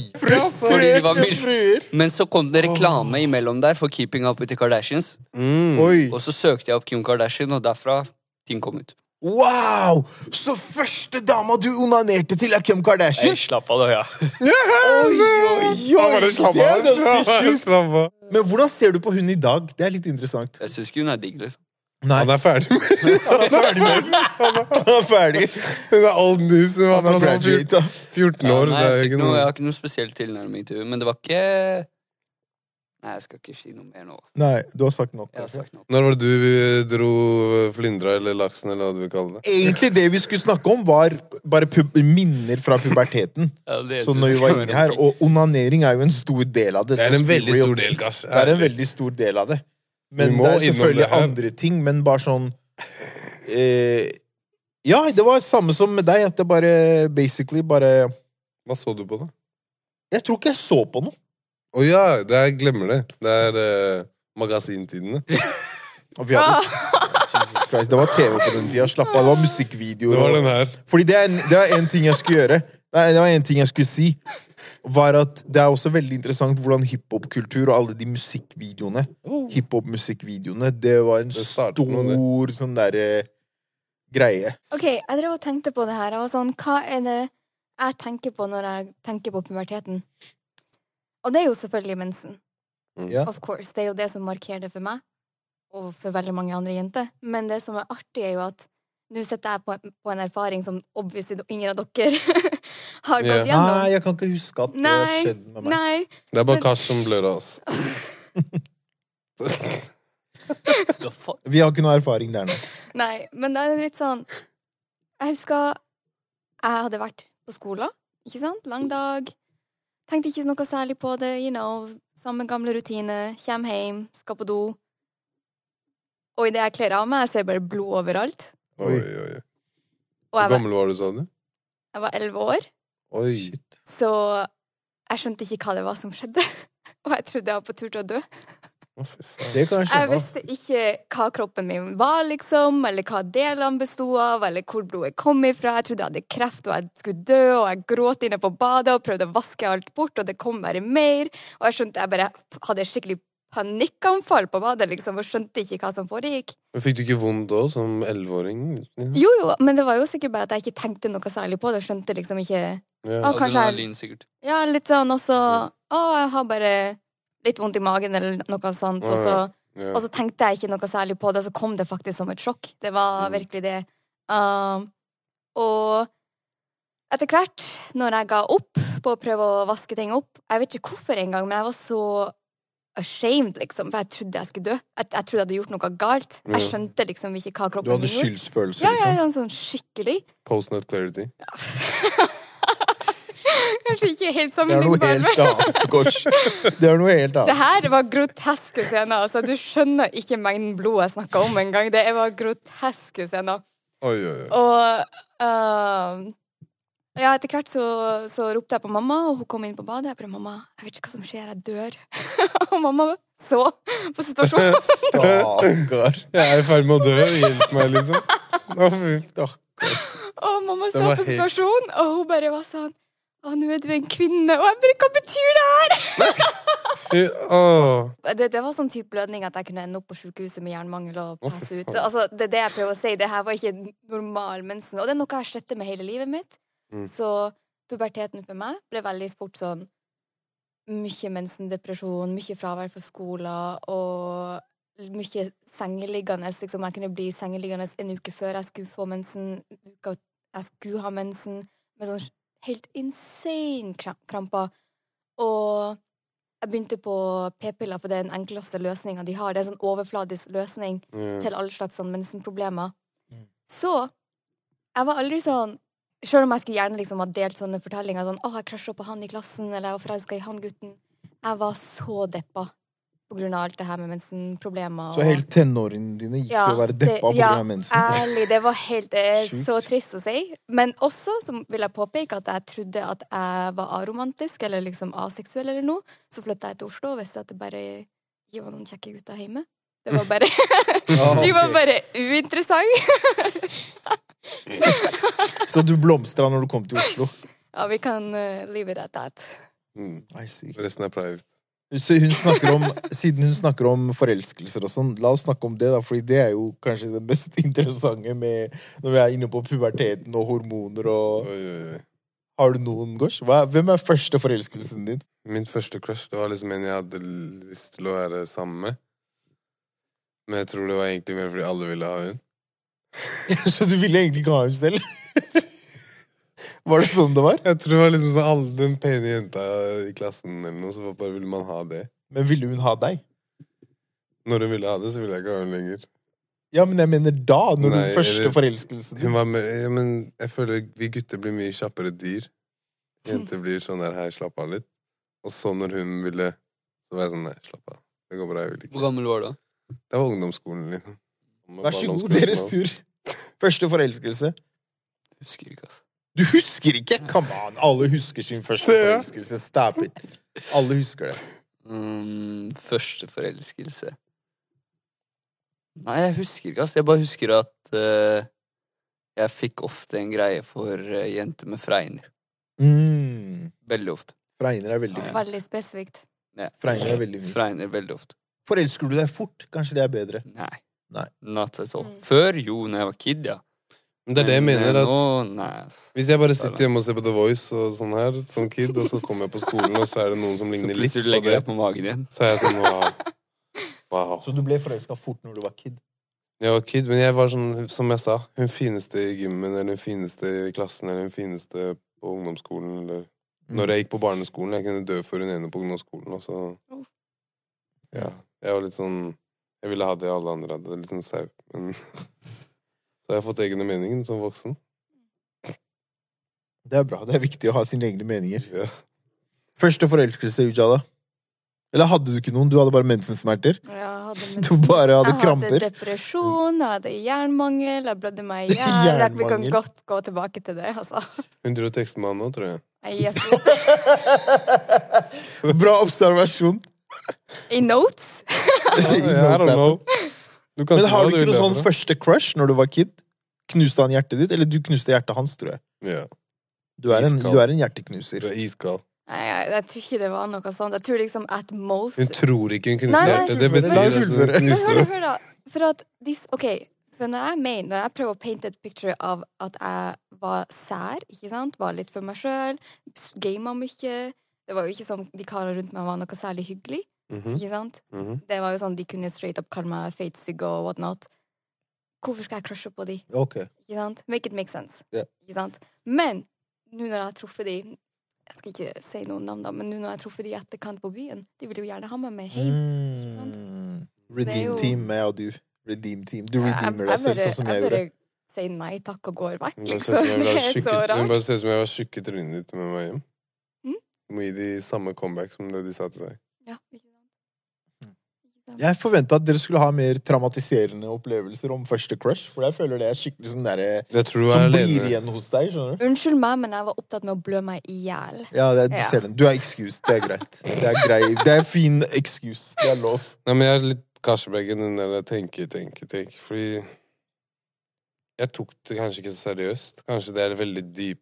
Fordi de var Frustrerte fruer. Men så kom det reklame imellom der for Keeping Up With The Kardashians. Mm. Oi. Og så søkte jeg opp Kim Kardashian, og derfra ting kom ut. Wow! Så første dama du onanerte til, er Kim Kardashian? Jeg slapp av, da, ja. Oi, oi, oi! Det er av. ganske sjukt. Men hvordan ser du på hun i dag? Det er litt interessant. Jeg syns ikke hun er digg, liksom. Nei, Han er ferdig med han er ferdig med den. Han er ferdig. Hun er old news. Han er fra graduate, 14 Ja, år. nei, det jeg, ikke noe, jeg har ikke noe spesiell tilnærming til henne, men det var ikke Nei, jeg skal ikke si noe mer nå. Nei, du har sagt nok. Jeg har sagt noe. Når var det du dro flyndra eller laksen, eller hva du vil kalle det? Egentlig det vi skulle snakke om, var bare pub minner fra puberteten. Ja, det Så synes når vi jeg var inne her, Og onanering er jo en stor del av det. Det er en veldig stor del, Gass. Det er en veldig stor del av det. Men må det er innom selvfølgelig det her. andre ting, men bare sånn eh, Ja, det var samme som med deg, at det bare basically bare Hva så du på, da? Jeg tror ikke jeg så på noe. Å ja, det er, jeg glemmer det. Det er uh, magasintidene. Og vi hadde, Jesus Christ, det var TV på den tida. Slapp av. Det var musikkvideoer. Det var den her. Fordi det er, en- det er en ting jeg skulle gjøre. Nei, det var en ting jeg skulle si. Var at Det er også veldig interessant hvordan hiphop-kultur og alle de musikkvideoene Hiphop-musikkvideoene, det var en Det det. stor sånn derre greie. Ok, jeg drev og tenkte på det her. Jeg var sånn, hva er det jeg tenker på når jeg tenker på puberteten? Og det er jo selvfølgelig mensen. Ja. Of course. Det er jo det som markerer det for meg, og for veldig mange andre jenter. Men det som er artig, er jo at nå sitter jeg på, på en erfaring som obviously ingen av dere har gått gått gjennom. Nei, jeg kan ikke huske at det har skjedd med meg. Nei. Det er bare Men- som blør av oss. Vi har ikke noe erfaring der nå. Nei, men da er det litt sånn Jeg husker jeg hadde vært på skolen, ikke sant? Lang dag. Tenkte ikke noe særlig på det, you know. Samme gamle rutine. Kjem hjem, skal på do. Og idet jeg kler av meg, jeg ser bare blod overalt. Oi, Oi. oi, oi. Hvor gammel var du, sa du? jeg var elleve år, Oi. Shit. så jeg skjønte ikke hva det var som skjedde. Og jeg trodde jeg var på tur til å dø. Det kan jeg Jeg visste ikke hva kroppen min var, liksom, eller hva delene besto av, eller hvor blodet kom ifra. Jeg trodde jeg hadde kreft og jeg skulle dø, og jeg gråt inne på badet og prøvde å vaske alt bort, og det kom bare mer. Og jeg skjønte jeg bare hadde skikkelig panikkanfall på badet, liksom, og skjønte ikke hva som foregikk. Men Fikk du ikke vondt da, som elleveåring? Jo, jo, men det var jo sikkert bare at jeg ikke tenkte noe særlig på det, skjønte liksom ikke Ja. Å, kanskje jeg- Ja, litt sånn, også Å, jeg har bare litt vondt i magen, eller noe sånt, og så Ja. Og så tenkte jeg ikke noe særlig på det, og så kom det faktisk som et sjokk. Det var Mm. virkelig det. Um, og etter hvert, når jeg ga opp på å prøve å vaske ting opp Jeg vet ikke hvorfor engang, men jeg var så ashamed, liksom, for jeg trodde jeg skulle dø. Jeg, jeg trodde jeg hadde gjort noe galt. Jeg skjønte liksom ikke hva kroppen hadde min gjorde. skyldsfølelse, Ja, ja, liksom. ja, sånn skikkelig. Post-nut clarity. Kanskje ikke helt Det er noe helt annet, Kors. Det er noe helt det her var groteske scener. Altså, du skjønner ikke mengden blod jeg snakka om engang. Det var groteske scener. Oi, oi, oi. Og uh, ja, etter hvert så, så ropte jeg på mamma, og hun kom inn på badet. Jeg bare 'Mamma, jeg vet ikke hva som skjer, jeg dør'. og mamma så på situasjonen. Stakkar. Jeg er i ferd med å dø. Hjelp meg, liksom. Å, fy. Stakkar. og mamma så på helt- situasjonen, og hun bare var sånn 'Å, nå er du en kvinne'. Og jeg bare 'Hva betyr det her?' Fy, Det, det var sånn type blødning at jeg kunne ende opp på sykehuset med jernmangel og passe ut. Altså, det er det jeg prøver å si. Det her var ikke normal mensen. Og det er noe jeg har slettet med hele livet mitt. Mm. Så puberteten for meg ble veldig fort sånn mye mensendepresjon, mye fravær fra skolen og mye sengeliggende. Liksom. Jeg kunne bli sengeliggende en uke før jeg skulle få mensen, uka jeg skulle ha mensen, med sånn helt insane kramper. Og jeg begynte på p-piller, for det er den enkleste løsninga de har. Det er en sånn overfladisk løsning mm. til alle slags sånn mensenproblemer. Mm. Så jeg var aldri sånn Selv om jeg skulle gjerne liksom ha delt sånne fortellinger sånn 'Å, jeg krasja på han i klassen', eller 'jeg var forelska i han gutten'. Jeg var så deppa på grunn av alt det her med mensenproblemer. Så hele tenårene dine gikk til å være deppa pga. ja, av mensen? ærlig. Det var helt det er så trist å si. Men også så vil jeg påpeke at jeg trodde at jeg var aromantisk eller liksom aseksuell eller noe. Så flytta jeg til Oslo og visste at det bare ikke var noen kjekke gutter hjemme. Det var bare, Ja, de var bare uinteressante. Så du blomstra når du kom til Oslo? Ja, vi kan uh, leave it at that. Mm. I see. Resten er private. Så hun snakker om, siden hun snakker om forelskelser og sånn, la oss snakke om det, da, fordi det er jo kanskje det mest interessante med når vi er inne på puberteten og hormoner og Oi, oi, oi. Har du noen, Gosh? Hvem er første forelskelsen din? Min første crush det var liksom en jeg hadde lyst til å være sammen med. Men jeg tror det var egentlig mer fordi alle ville ha hun. Så du ville egentlig ikke ha henne selv? Var det sånn det var? Jeg tror det var liksom sånn alle den pene jenta i klassen eller noe, så bare ville man ha det. Men ville hun ha deg? Når hun ville ha det, så ville jeg ikke ha henne lenger. Ja, men jeg mener da, når Nei, du første eller- forelskelsen Hun din. var mer, ja, men jeg føler vi gutter blir mye kjappere dyr. Jenter blir sånn der, her, slapp av litt. Og så når hun ville, så var jeg sånn, nei, slapp av. Det går bra, jeg vil Hvor gammel var du da? Det var ungdomsskolen, liksom. Vær så god, deres tur. Første forelskelse. Husker ikke, altså. Du husker ikke? Come on! Alle husker sin første forelskelse. Stop it. Alle husker det. Mm, første forelskelse Nei, jeg husker ikke, altså. Jeg bare husker at uh, jeg fikk ofte en greie for uh, jenter med fregner. Mm. Veldig ofte. Fregner er veldig fint. Veldig spesifikt. Fregner er veldig fint. Fregner veldig ofte. Forelsker du deg fort? Kanskje det er bedre. Nei. Nei. Not at all. Mm. Før, jo, når jeg var kid, ja. Men det er det jeg mener, eh, at Nå, hvis jeg bare sitter hjemme og ser på The Voice og sånn her, som kid, og så kommer jeg på skolen, og så er det noen som ligner litt på det, på magen igjen. så er jeg sånn, wow. Wow. Så du ble forelska fort når du var kid? Jeg var kid, men jeg var sånn, som jeg sa, hun fineste i gymmen, eller hun fineste i klassen, eller hun fineste på ungdomsskolen, eller Mm. Når jeg gikk på barneskolen, jeg kunne dø for hun ene på ungdomsskolen, og så Oh. Ja. Jeg var litt sånn Jeg ville ha det alle andre hadde, litt sånn sau. Men så har jeg fått egne meninger som voksen. Det er bra. Det er viktig å ha sine egne meninger. Ja. Første forelskelse, Ujala? Eller hadde du ikke noen? Du hadde bare mensensmerter? Jeg Du bare hadde jeg kramper? hadde depresjon, jeg hadde jernmangel, jeg blødde meg i hjel. Vi kan godt gå tilbake til det, altså. Hun dro tekst med meg nå, tror jeg. Yes. Bra observasjon. I notes. I don't know. Du kan Men har du ikke noe sånn første crush når du var kid? Knuste han hjertet ditt? Eller du knuste hjertet hans, tror jeg. Yeah. Du er en, du er en du hjerteknuser. er iskald. Nei, jeg, jeg tror ikke det var noe sånt. Jeg tror liksom at most Hun tror ikke hun knuste hjertet. Det betyr at hun. Knuste det. hør da. For at de, ok, for når jeg mener, når jeg prøver å painte et picture av at jeg var sær, ikke sant, var litt for meg sjøl, gama mye Det var jo ikke sånn de karene rundt meg var noe særlig hyggelig, Mhm, ikke sant? mhm. Det var jo sånn de kunne straight up kalle meg feitstygg og whatnot. Hvorfor skal jeg crushe på de? Ok. Ikke sant? Make it make sense. Yeah. Ikke sant? Men nå når jeg har truffet de Jeg skal ikke si noen navn, da, men nå når jeg har truffet de i etterkant på byen, de vil jo gjerne ha meg med hjem. Mm. sant? er Redeem jo- team, jeg og du. Redeem team. Du redeemer deg selv, sånn som jeg Jeg gjorde. bare sier nei takk og går vekk, liksom. jeg Det er så rart. Hun bare ser ut som jeg var tjukk i trynet ditt med meg hjem. Mm? Du må gi de samme comeback som det de sa til deg. Ja, ikke? Ikke? Jeg forventa at dere skulle ha mer traumatiserende opplevelser om første crush. For jeg føler det er skikkelig sånn der, Jeg er Som blir igjen hos deg, skjønner du? Unnskyld meg, men jeg var opptatt med å blø meg i hjel. Ja, det, du Ja. ser den. Du er excused. Det er greit. Det er grei. Det er fin excuse. Det er lov. Nei, men jeg er litt Karsebergen, den der tenke, tenke, tenke. Fordi jeg tok det kanskje ikke så seriøst. Kanskje det er veldig dyp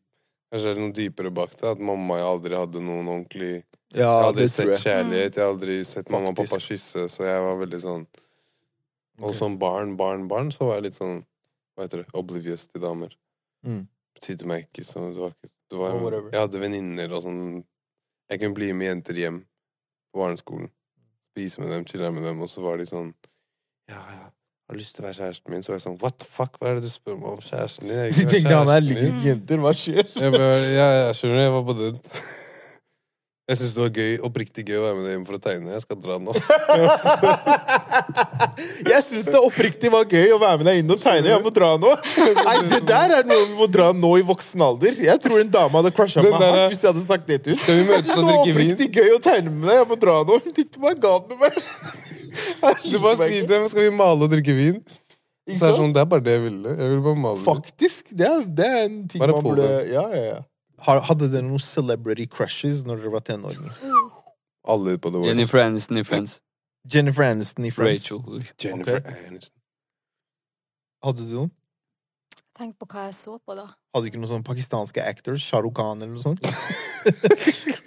Kanskje det er noe dypere bak det. At mamma aldri hadde noen ordentlig Jeg Ja, jeg hadde sett jeg. kjærlighet, jeg har aldri sett mamma og pappa kysse, så jeg var veldig sånn Og som barn, barn, barn, så var jeg litt sånn Hva heter det? Oblivious til damer. Mm. Betydde meg ikke så Det var ikke det var, Oh. Jeg hadde venninner og sånn Jeg kunne bli med jenter hjem på barneskolen. Spise med dem, chille med dem, og så var de sånn Ja, ja. Har lyst til å være kjæresten min? Så var jeg sånn What the fuck, hva er det du spør meg om kjæresten din? Jeg De tenkte han er kjæresten liker jenter. Hva skjer? Jeg, bare, ja, jeg skjønner, jeg var på den. Jeg syns det var gøy, oppriktig gøy å være med deg hjem for å tegne. Jeg skal dra nå. Jeg syns det oppriktig var gøy å være med deg inn og tegne. Jeg må dra nå. Nei, Det der er noe vi må dra nå i voksen alder. Jeg tror en dame hadde crusha meg hardt hvis jeg hadde sagt det til henne. Det var oppriktig gøy å tegne med deg. Jeg må dra nå. Hun tenkte hva er med meg? Du bare til dem skal vi male og drikke vin. Så er det sånn, det er bare det jeg ville. Jeg ville bare male. Faktisk. Det er, det er en ting Bare man burde det. Ja, ja, ja. Har- Hadde dere noen celebrity crushes når dere var tenåringer? Alle på The Voice. Jennifer Aniston i Friends. Jennifer Aniston i Friends. Rachel. Jennifer okay. Aniston. Hadde du noen? Tenk på hva jeg så på, da. Hadde du ikke noen sånne pakistanske actors? Shahrukh Khan eller noe sånt?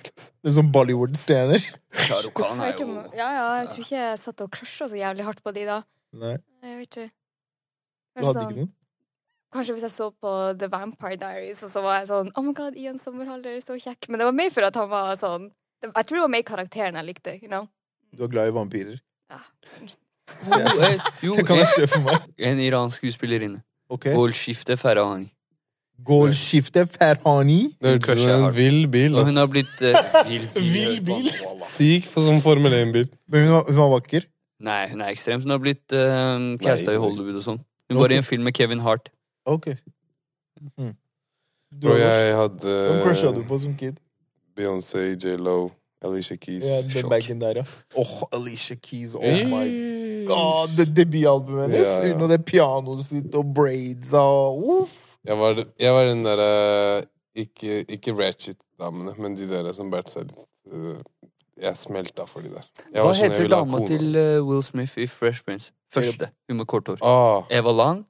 En sånn Bollywood-stener Shah Khan er jo ja, ja, jeg tror ikke jeg satt og crusha så jævlig hardt på de da. Nei, Jeg vet ikke. du hadde sånn, ikke noen? Kanskje hvis jeg så på The Vampire Diaries, og så var jeg sånn Oh my god, Ian Sommerhalder er så kjekk. Men det var mer for at han var sånn Jeg tror det var mer karakteren jeg likte. you know? Du er glad i vampyrer? Ja. Så jeg- Jo, eh, Jo, Det kan jeg en, se for meg. en iransk skuespillerinne. Ok. Golskifte Farahani. Gårdskifte Ferhani. Det er som en vill bil. Og hun har blitt uh, vill Vill bil. Syk for sånn Formel 1-bil. Men hun var, hun var vakker. Nei, hun er ekstremt. Hun har blitt uh, casta i Hollywood og sånn. Hun var i en film med Kevin Hart. Ok. Mm. Du, Bro, jeg jeg Hvem crusha du hadde på som kid? Beyoncé, J.Lo, Alicia Keys. Ja, den bagen der, ja. Åh, Alicia Keys. Oh Hey. my god, det debutalbumet hennes. Ja, ja. Hun det pianoet sitt og braids og uff. Jeg var, jeg var den derre Ikke, ikke ratchet-damene, men de der som bærte seg litt øh, Jeg smelta for de der. Jeg Hva var sånn, heter dama til eh, Will Smith i Fresh Prince? Første. Hun med kort hår. Ah, Eva Lang.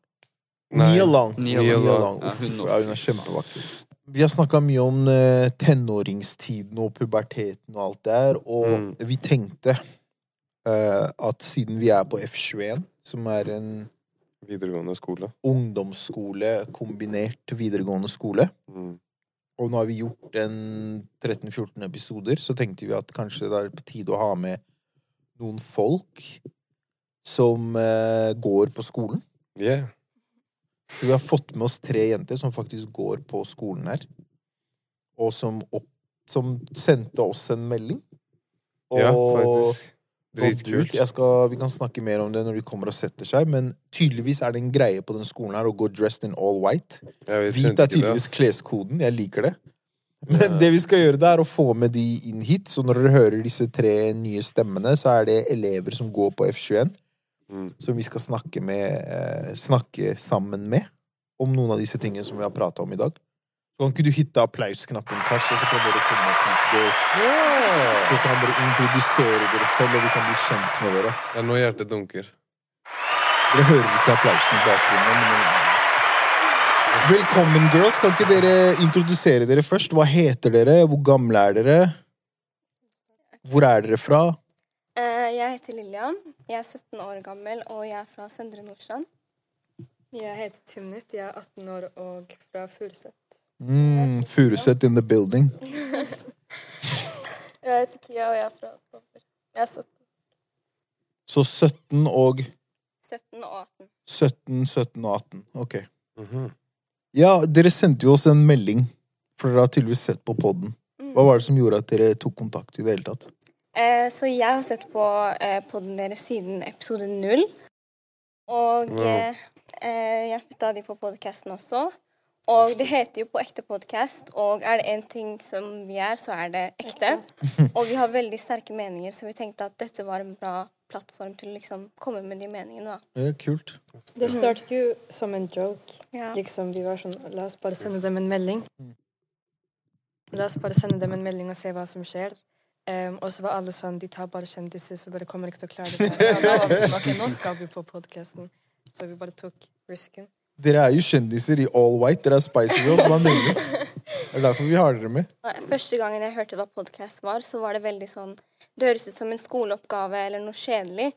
Nia Long. Nia Nia Long. Long. Ja, Uff, hun ja, hun er kjempevakker. Vi har snakka mye om eh, tenåringstiden og puberteten og alt det der, og Mm. vi tenkte uh, at siden vi er på F21, som er en Videregående skole. ungdomsskole kombinert videregående skole, Mm. og nå har vi gjort en 13-14 episoder, så tenkte vi at kanskje det er på tide å ha med noen folk som uh, går på skolen. Yeah. Vi har fått med oss tre jenter som faktisk går på skolen her. Og som, opp, som sendte oss en melding. Og Ja, faktisk. Dritkult. Vi kan snakke mer om det når de kommer og setter seg, men tydeligvis er det en greie på den skolen her å gå dressed in all white. Hvit er tydeligvis kleskoden. Jeg liker det. Men det vi skal gjøre, det er å få med de inn hit. Så når dere hører disse tre nye stemmene, så er det elever som går på F21 Mm. som vi skal snakke, med, eh, snakke sammen med om noen av disse tingene som vi har prata om i dag. Kan ikke du hitte applausknappen, Kars, og så kan dere komme opp hit. girls. Så kan dere introdusere dere selv, og vi kan bli kjent med dere. Det er nå hjertet dunker. Dere hører ikke applausen i bakgrunnen. Men... Velkommen, girls. Kan ikke dere introdusere dere først? Hva heter dere? Hvor gamle er dere? Hvor er dere fra? Jeg heter Lillian. Jeg er 17 år gammel, og jeg er fra Søndre Nordstrand. Jeg heter Timnit, jeg er 18 år og fra Furuset. Mm, Furuset in the building. Jeg heter Kia, og jeg er fra Stovner. Jeg er 17. Så 17 og 17 og 18. 17, 17 og 18. Ok. Mhm. Ja, dere sendte jo oss en melding, for dere har tydeligvis sett på podden. Mm. Hva var det som gjorde at dere tok kontakt i det hele tatt? Eh, så jeg har sett på eh, podden deres siden episode null. Og Wow. eh, eh, jeg putta de på podcasten også. Og det heter jo På ekte podkast, og er det én ting som vi er, så er det ekte. Og vi har veldig sterke meninger, så vi tenkte at dette var en bra plattform til å liksom komme med de meningene, da. Ja, kult. Det startet jo som en joke. Ja. Liksom, vi var sånn La oss bare sende dem en melding. La oss bare sende dem en melding og se hva som skjer. Em, og så var alle sånn De tar bare kjendiser, så bare kommer ikke til å klare det. Ja, da var vi sånn, nå skal vi på podkasten. Så vi bare tok risken. Dere er jo kjendiser i all white. Dere er Spicy Girls. Hva mener du? Det er derfor vi har dere med. Første gangen jeg hørte hva podkast var, så var det veldig sånn Det høres ut som en skoleoppgave eller noe kjedelig,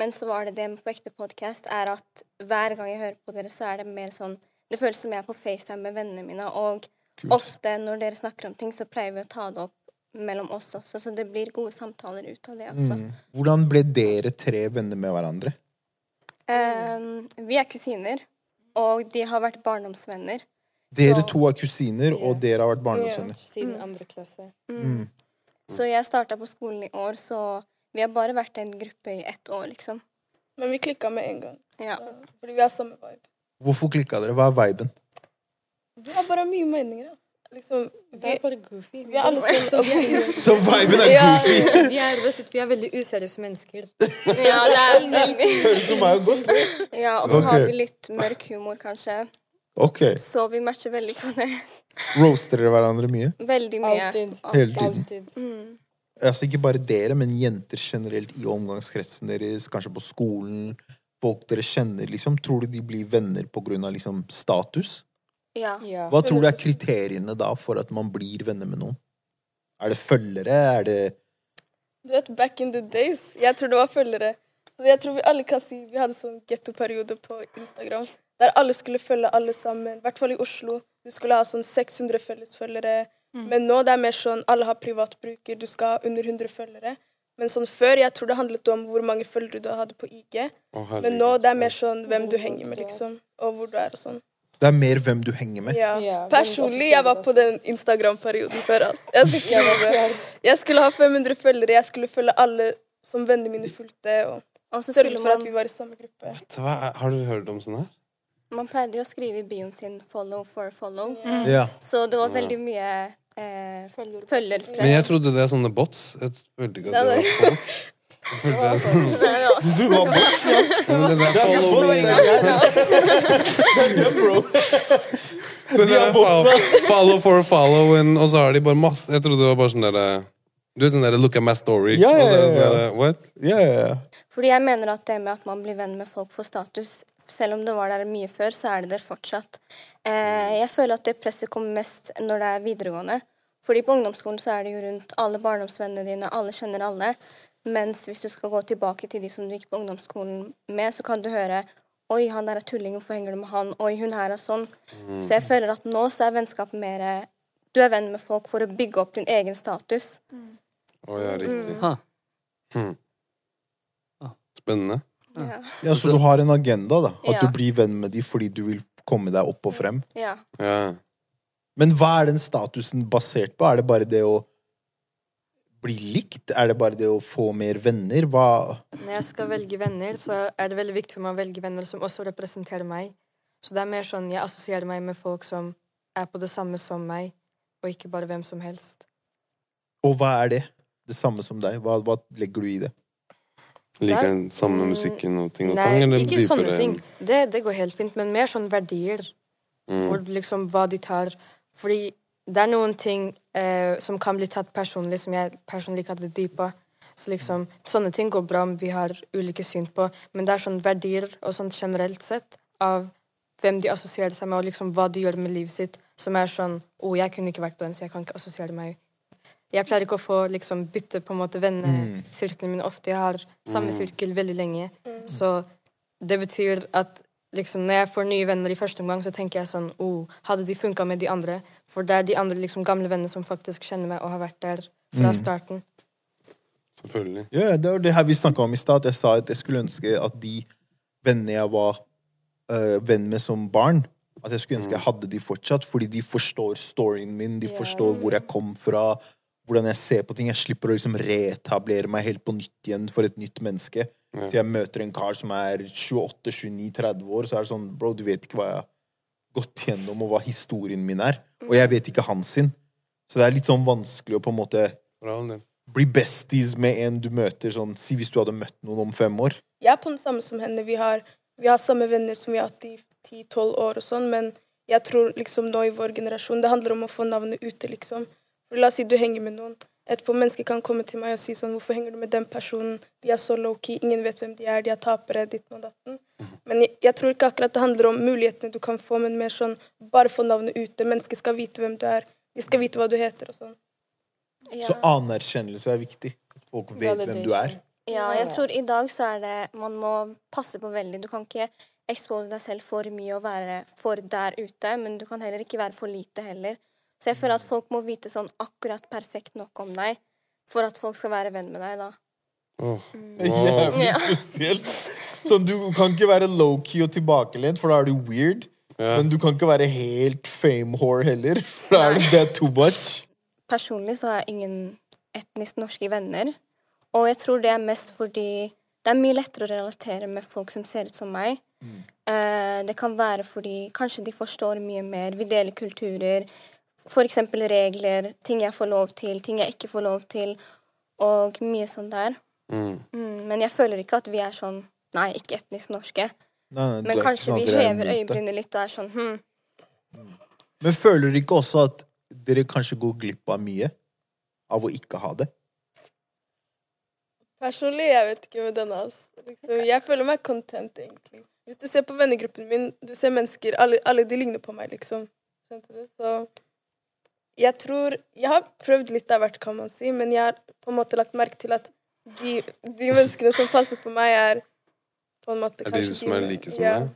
men så var det det med på ekte podkast er at hver gang jeg hører på dere, så er det mer sånn Det føles som jeg er på FaceTime med vennene mine, og ofte når dere snakker om ting, så pleier vi å ta det opp mellom oss også, så det blir gode samtaler ut av det også. Mm. Hvordan ble dere tre venner med hverandre? Um, vi er kusiner, og de har vært barndomsvenner. Dere Så- to er kusiner, og dere har vært barndomsvenner. Siden Mm. andre klasse. Mm. Mm. Så jeg starta på skolen i år, så vi har bare vært en gruppe i ett år, liksom. Men vi klikka med en gang. Ja. Så, fordi vi har samme vibe. Hvorfor klikka dere? Hva er viben? Vi har bare mye meninger. ass. Liksom, Det vi, er bare goofy. vi er alle sånn Så vi er, Så viben er ja, goofy! vi er, du, vi er veldig useriøse mennesker. Ja, det er Høres for meg godt. Ja, og så har vi litt mørk humor, kanskje. Ok. Så vi matcher veldig på det. Roaster dere hverandre mye? Veldig mye. Altid. Hele tiden. Altid. Mm. Altså Ikke bare dere, men jenter generelt i omgangskretsen deres, kanskje på skolen. Folk dere kjenner, liksom. Tror du de blir venner av liksom, status? Ja. Ja. Hva tror du er kriteriene da for at man blir venner med noen? Er det følgere? Er det Du vet, back in the days. Jeg tror det var følgere. Jeg tror vi alle kan si vi hadde sånn gettoperiode på Instagram. Der alle skulle følge alle sammen. I hvert fall i Oslo. Du skulle ha sånn 600 fellesfølgere. Mm. Men nå det er mer sånn alle har privatbruker. Du skal ha under 100 følgere. Men sånn før, jeg tror det handlet om hvor mange følgere du hadde på IG. Å, Men nå det er mer sånn hvem du henger med, liksom. Og hvor du er og sånn. Det er mer hvem du henger med? Ja. Ja, Personlig, jeg var på den Instagram-perioden før. Altså. Jeg, ikke jeg skulle ha 500 følgere, jeg skulle følge alle som vennene mine fulgte. Og Og sørge for at vi var i samme gruppe. Vet du hva? Har du hørt om sånn her? Man pleide jo å skrive i bioen sin 'follow for follow'. Ja. Så det var veldig mye eh, følgerpress. Men jeg trodde det er sånne bots. Jeg følte ikke at det var folk. Det var sånn. Det var- Du var bort, Ja, men det der follow me. det er det, bro. Det De har der follow, follow for follow, and, og så har de bare masse Jeg trodde det var bare sånn derre Du vet den derre look at my story? Ja, ja, og så er sånn ja, ja. derre, What? Ja, ja, ja. Fordi jeg mener at det med at man blir venn med folk for status, selv om det var der mye før, så er det der fortsatt. Eh, jeg føler at det presset kommer mest når det er videregående. Fordi på ungdomsskolen så er det jo rundt alle barndomsvennene dine, alle kjenner alle. Mens hvis du skal gå tilbake til de som du gikk på ungdomsskolen med, så kan du høre Oi, han der er tulling, hvorfor henger du med han? Oi, hun her er sånn. Så jeg føler at nå så er vennskap mer Du er venn med folk for å bygge opp din egen status. Å ja, riktig. Mm. Hm. Spennende. Ja. ja, Så du har en agenda, da? At Ja. du blir venn med dem fordi du vil komme deg opp og frem? ja. Ja. Men hva er den statusen basert på? Er det bare det å bli likt? Er det bare det å få mer venner? Hva Når jeg skal velge venner, så er det veldig viktig for meg å velge venner som også representerer meg. Så det er mer sånn, jeg assosierer meg med folk som er på det samme som meg, og ikke bare hvem som helst. Og hva er det? Det samme som deg? Hva, hva legger du i det? Liker den samme Mm, musikken og ting og Nei, tang? eller ikke sånne ting. Det, det går helt fint, men mer sånn verdier. Mm. Hvor liksom hva de tar Fordi det er noen ting eh, som kan bli tatt personlig, som jeg personlig ikke det dyp på. Så liksom, sånne ting går bra om vi har ulike syn på, men det er sånn verdier og sånn generelt sett av hvem de assosierer seg med, og liksom hva de gjør med livet sitt, som er sånn Å, oh, jeg kunne ikke vært på den, så jeg kan ikke assosiere meg. Jeg pleier ikke å få liksom bytte på en måte vennesirkelen min ofte. Jeg har samme sirkel veldig lenge. Så det betyr at liksom når jeg får nye venner i første omgang, så tenker jeg sånn oh, Hadde de funka med de andre? For det er de andre liksom gamle vennene som faktisk kjenner meg og har vært der fra starten. Selvfølgelig. Ja, det var det her vi snakka om i stad. Jeg sa at jeg skulle ønske at de vennene jeg var øh, venn med som barn, at jeg skulle ønske jeg hadde de fortsatt, fordi de forstår storyen min, de yeah. forstår hvor jeg kom fra, hvordan jeg ser på ting. Jeg slipper å liksom reetablere meg helt på nytt igjen for et nytt menneske. Ja. Så jeg møter en kar som er 28-29-30 år, så er det sånn Bro, du vet ikke hva jeg har gått gjennom, og hva historien min er. Og jeg vet ikke hans sin. Så det er litt sånn vanskelig å på en måte bli besties med en du møter sånn Si hvis du hadde møtt noen om fem år. Jeg er på den samme som henne. Vi har, vi har samme venner som vi har hatt i 10-12 år og sånn, men jeg tror liksom nå i vår generasjon det handler om å få navnet ute, liksom. For la oss si du henger med noen. Etterpå mennesker kan komme til meg og si sånn Hvorfor henger du med den personen? De er så low-key, ingen vet hvem de er, de er tapere, ditten og datten. Men jeg, jeg tror ikke akkurat det handler om mulighetene du kan få, men mer sånn bare få navnet ute. Mennesker skal vite hvem du er. De skal vite hva du heter og sånn. Ja. Så anerkjennelse er viktig. Folk vet hvem du er. Ja, jeg tror i dag så er det Man må passe på veldig. Du kan ikke expose deg selv for mye og være for der ute, men du kan heller ikke være for lite heller. Så jeg føler at folk må vite sånn akkurat perfekt nok om deg for at folk skal være venn med deg, da. Oh. Er Jævlig spesielt. Sånn, du kan ikke være low-key og tilbakelent, for da er du weird. Ja. Men du kan ikke være helt fame-whore heller. For da er det, det er too much. Personlig så har jeg ingen etnisk norske venner. Og jeg tror det er mest fordi det er mye lettere å relatere med folk som ser ut som meg. Eh, det kan være fordi kanskje de forstår mye mer. Vi deler kulturer. F.eks. regler, ting jeg får lov til, ting jeg ikke får lov til, og mye sånn der. Mm. Mm, men jeg føler ikke at vi er sånn Nei, ikke etnisk norske. Nei, nei, Men kanskje vi er hever øyebrynet litt og er sånn hm, Men føler dere ikke også at dere kanskje går glipp av mye av å ikke ha det? Personlig, jeg vet ikke med denne. Altså. Liksom, jeg føler meg content, egentlig. Hvis du ser på vennegruppen min, du ser mennesker, alle, alle de ligner på meg, liksom. Skjønte du? Så jeg tror Jeg har prøvd litt av hvert, kan man si, men jeg har på en måte lagt merke til at de, de menneskene som passer på meg, er på en måte Er de som er like som ja. deg?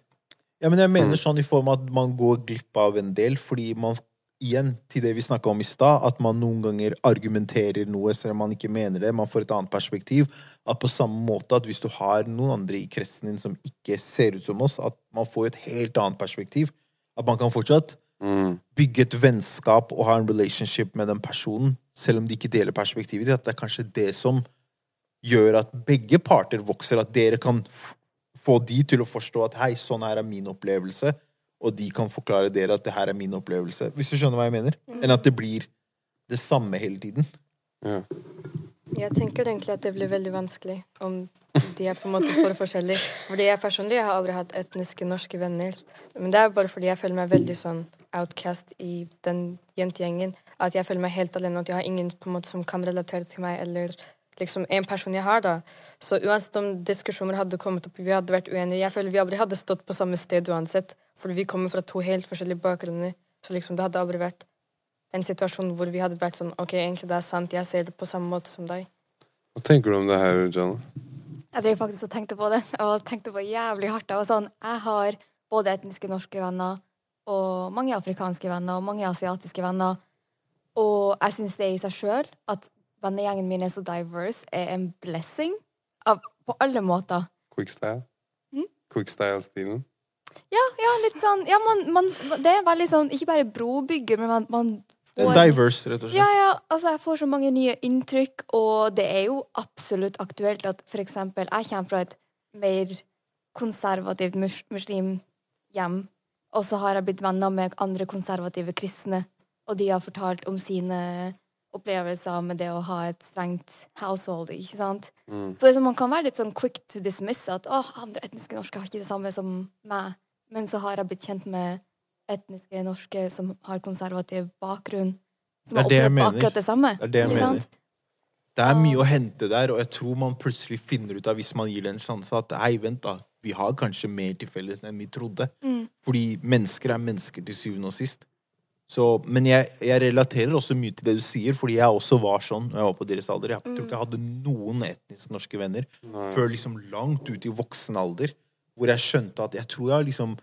Ja, men jeg mener Mm. sånn i form av at man går glipp av en del, fordi man igjen, til det vi snakka om i stad, at man noen ganger argumenterer noe selv om man ikke mener det. Man får et annet perspektiv. At på samme måte at hvis du har noen andre i kretsen din som ikke ser ut som oss, at man får et helt annet perspektiv. At man kan fortsatt Mm. bygge et vennskap og ha en relationship med den personen, selv om de ikke deler perspektivet ditt. At det er kanskje det som gjør at begge parter vokser. At dere kan få de til å forstå at hei, sånn her er min opplevelse, og de kan forklare dere at det her er min opplevelse. Hvis du skjønner hva jeg mener? Enn at det blir det samme hele tiden. Ja. Jeg tenker egentlig at det blir veldig vanskelig om de er på en måte for forskjellige. Fordi jeg personlig har aldri hatt etniske norske venner. Men det er bare fordi jeg føler meg veldig sånn outcast i den jentegjengen. At jeg føler meg helt alene, og at jeg har ingen på en måte som kan relatere til meg, eller liksom en person jeg har, da. Så uansett om diskusjoner hadde kommet opp, vi hadde vært uenige, jeg føler vi aldri hadde stått på samme sted uansett. for vi kommer fra to helt forskjellige bakgrunner. Så liksom det hadde aldri vært en situasjon hvor vi hadde vært sånn OK, egentlig det er sant, jeg ser det på samme måte som deg. Hva tenker du om det her, Jana? Jeg drev faktisk og tenkte på det, og tenkte på jævlig hardt. Jeg var sånn, jeg har både etniske norske venner, og mange afrikanske venner, og mange asiatiske venner. Og jeg syns det i seg sjøl, at vennegjengen min er så diverse, er en blessing. Av, på alle måter. Quickstyle? Mm. Quickstyle-stilen? Ja, ja, litt sånn Ja, man, man Det er veldig sånn Ikke bare brobygger, men man, man Det er får- diverse, rett og slett. Ja, ja, altså jeg får så mange nye inntrykk, og det er jo absolutt aktuelt at for eksempel jeg kommer fra et mer konservativt mus muslimhjem, og så har jeg blitt venner med andre konservative kristne, og de har fortalt om sine opplevelser med det å ha et strengt household, ikke sant? Mm. Så liksom, man kan være litt sånn quick to dismiss at å, andre etniske norske har ikke det samme som meg, men så har jeg blitt kjent med etniske norske som har konservativ bakgrunn, som er har opplevd akkurat det samme. Det er det jeg ikke mener. sant? Det er mye å hente der, og jeg tror man plutselig finner ut av, hvis man gir det en sjanse, at hei, vent da, vi har kanskje mer til felles enn vi trodde. Mm. Fordi mennesker er mennesker til syvende og sist. Så, men jeg, jeg relaterer også mye til det du sier, fordi jeg også var sånn når jeg var på deres alder. Jeg tror ikke jeg hadde noen etnisk norske venner Nei. før liksom langt ut i voksen alder, hvor jeg skjønte at jeg tror jeg har liksom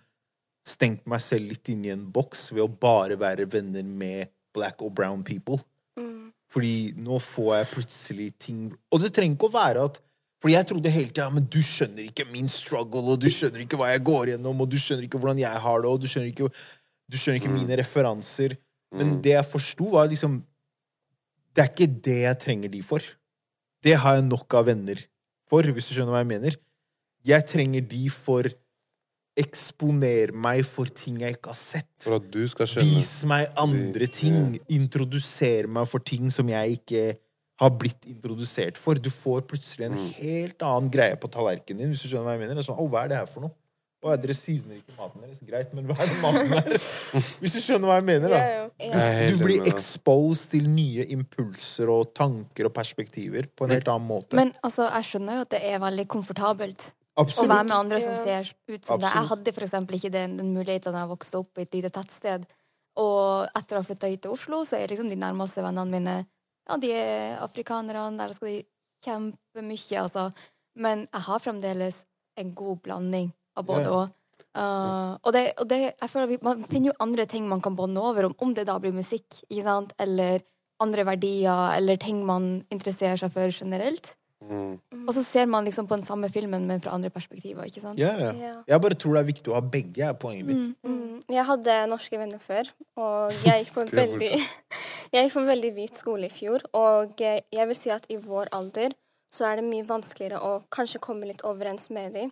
stengt meg selv litt inn i en boks ved å bare være venner med black og brown people. Mm. Fordi nå får jeg plutselig ting Og det trenger ikke å være at Fordi jeg trodde hele tida men du skjønner ikke min struggle, og du skjønner ikke hva jeg går gjennom, og du skjønner ikke hvordan jeg har det, og du skjønner ikke, du skjønner ikke mine referanser. Men Mm. det jeg forsto, var liksom Det er ikke det jeg trenger de for. Det har jeg nok av venner for, hvis du skjønner hva jeg mener. Jeg trenger de for eksponere meg for ting jeg ikke har sett. For at du skal skjønne. Vis meg andre ting. Introdusere meg for ting som jeg ikke har blitt introdusert for. Du får plutselig en Mm. helt annen greie på tallerkenen din. hvis du skjønner hva jeg mener. Det er sånn, hva er det her for noe? Å, dere seasoner ikke maten deres. Greit, men hva er det maten er? Hvis du skjønner hva jeg mener, da. Du, blir exposed til nye impulser og tanker og perspektiver på en helt annen måte. Men altså, jeg skjønner jo at det er veldig komfortabelt å være med andre som ser ut som deg. Jeg hadde for eksempel ikke den, den muligheten da jeg vokste opp i et lite tettsted. Og etter å ha flytta hit til Oslo, så er liksom de nærmeste vennene mine Ja, de er afrikanerne, der skal de kjempe mye, altså. Men jeg har fremdeles en god blanding av både og. Uh, og det, og det, jeg føler vi, Man finner jo andre ting man kan bånde over om, om det da blir musikk, ikke sant? eller andre verdier, eller ting man interesserer seg for generelt. Mm. Og så ser man liksom på den samme filmen, men fra andre perspektiver. ikke sant? Ja, ja. Yeah. Jeg bare tror det er viktig å ha begge, er poenget mitt. Mm. Mm. Jeg hadde norske venner før, og jeg gikk på er veldig Jeg gikk på veldig hvit skole i fjor, og jeg vil si at i vår alder så er det mye vanskeligere å kanskje komme litt overens med dem.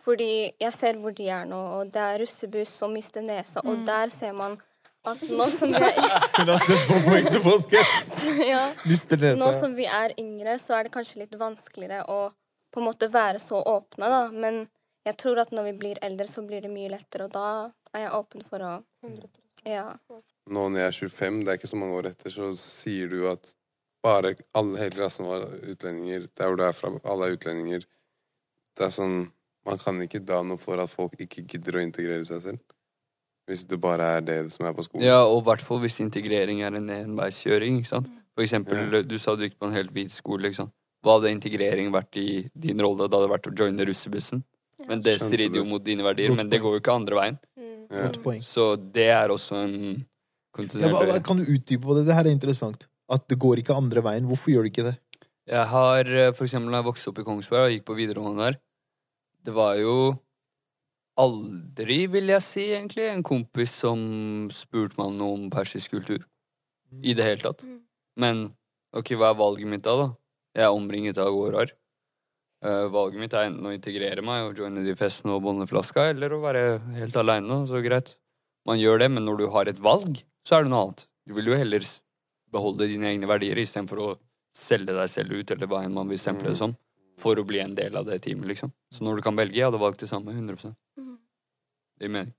Fordi jeg ser hvor de er nå, og det er russebuss og miste nesa, og Mm. der ser man at nå som vi er, Hun har sett på på ekte ja, nå som vi er yngre, så er det kanskje litt vanskeligere å på en måte være så åpne, da. Men jeg tror at når vi blir eldre, så blir det mye lettere, og da er jeg åpen for å Ja. Nå når jeg er 25, det er ikke så mange år etter, så sier du at bare alle, hele klassen var utlendinger. Der hvor du er fra, alle er utlendinger. Det er sånn Man kan ikke da noe for at folk ikke gidder å integrere seg selv. Hvis det bare er det som er på skolen. Ja, og i hvert fall hvis integrering er en enveiskjøring. ikke sant? For eksempel, du sa du gikk på en helt hvit skole. ikke sant? Hva hadde integrering vært i din rolle? Det hadde vært å joine russebussen. Men det strider jo mot dine verdier, men det går jo ikke andre veien. Mm. Ja. Så det er også en Ja, hva, hva, kan du utdype på det? Det her er interessant. At det går ikke andre veien. Hvorfor gjør det ikke det? Jeg har eh, for eksempel da jeg vokste opp i Kongsberg og gikk på videregående der, det var jo aldri, vil jeg si, egentlig, en kompis som spurte meg om noe om persisk kultur. I det hele tatt. Men ok, hva er valget mitt da, da? Jeg er omringet av gårder. Uh, valget mitt er enten å integrere meg og joine de festene og bondeflaska, eller å være helt aleine. Så greit. Man gjør det, men når du har et valg, så er det noe annet. Du vil jo heller beholde dine egne verdier istedenfor å selge deg selv ut, eller hva enn man vil stemple det som, for å bli en del av det teamet, liksom. Så når du kan velge, jeg hadde valgt det samme. 100 Mm. Det gir mening.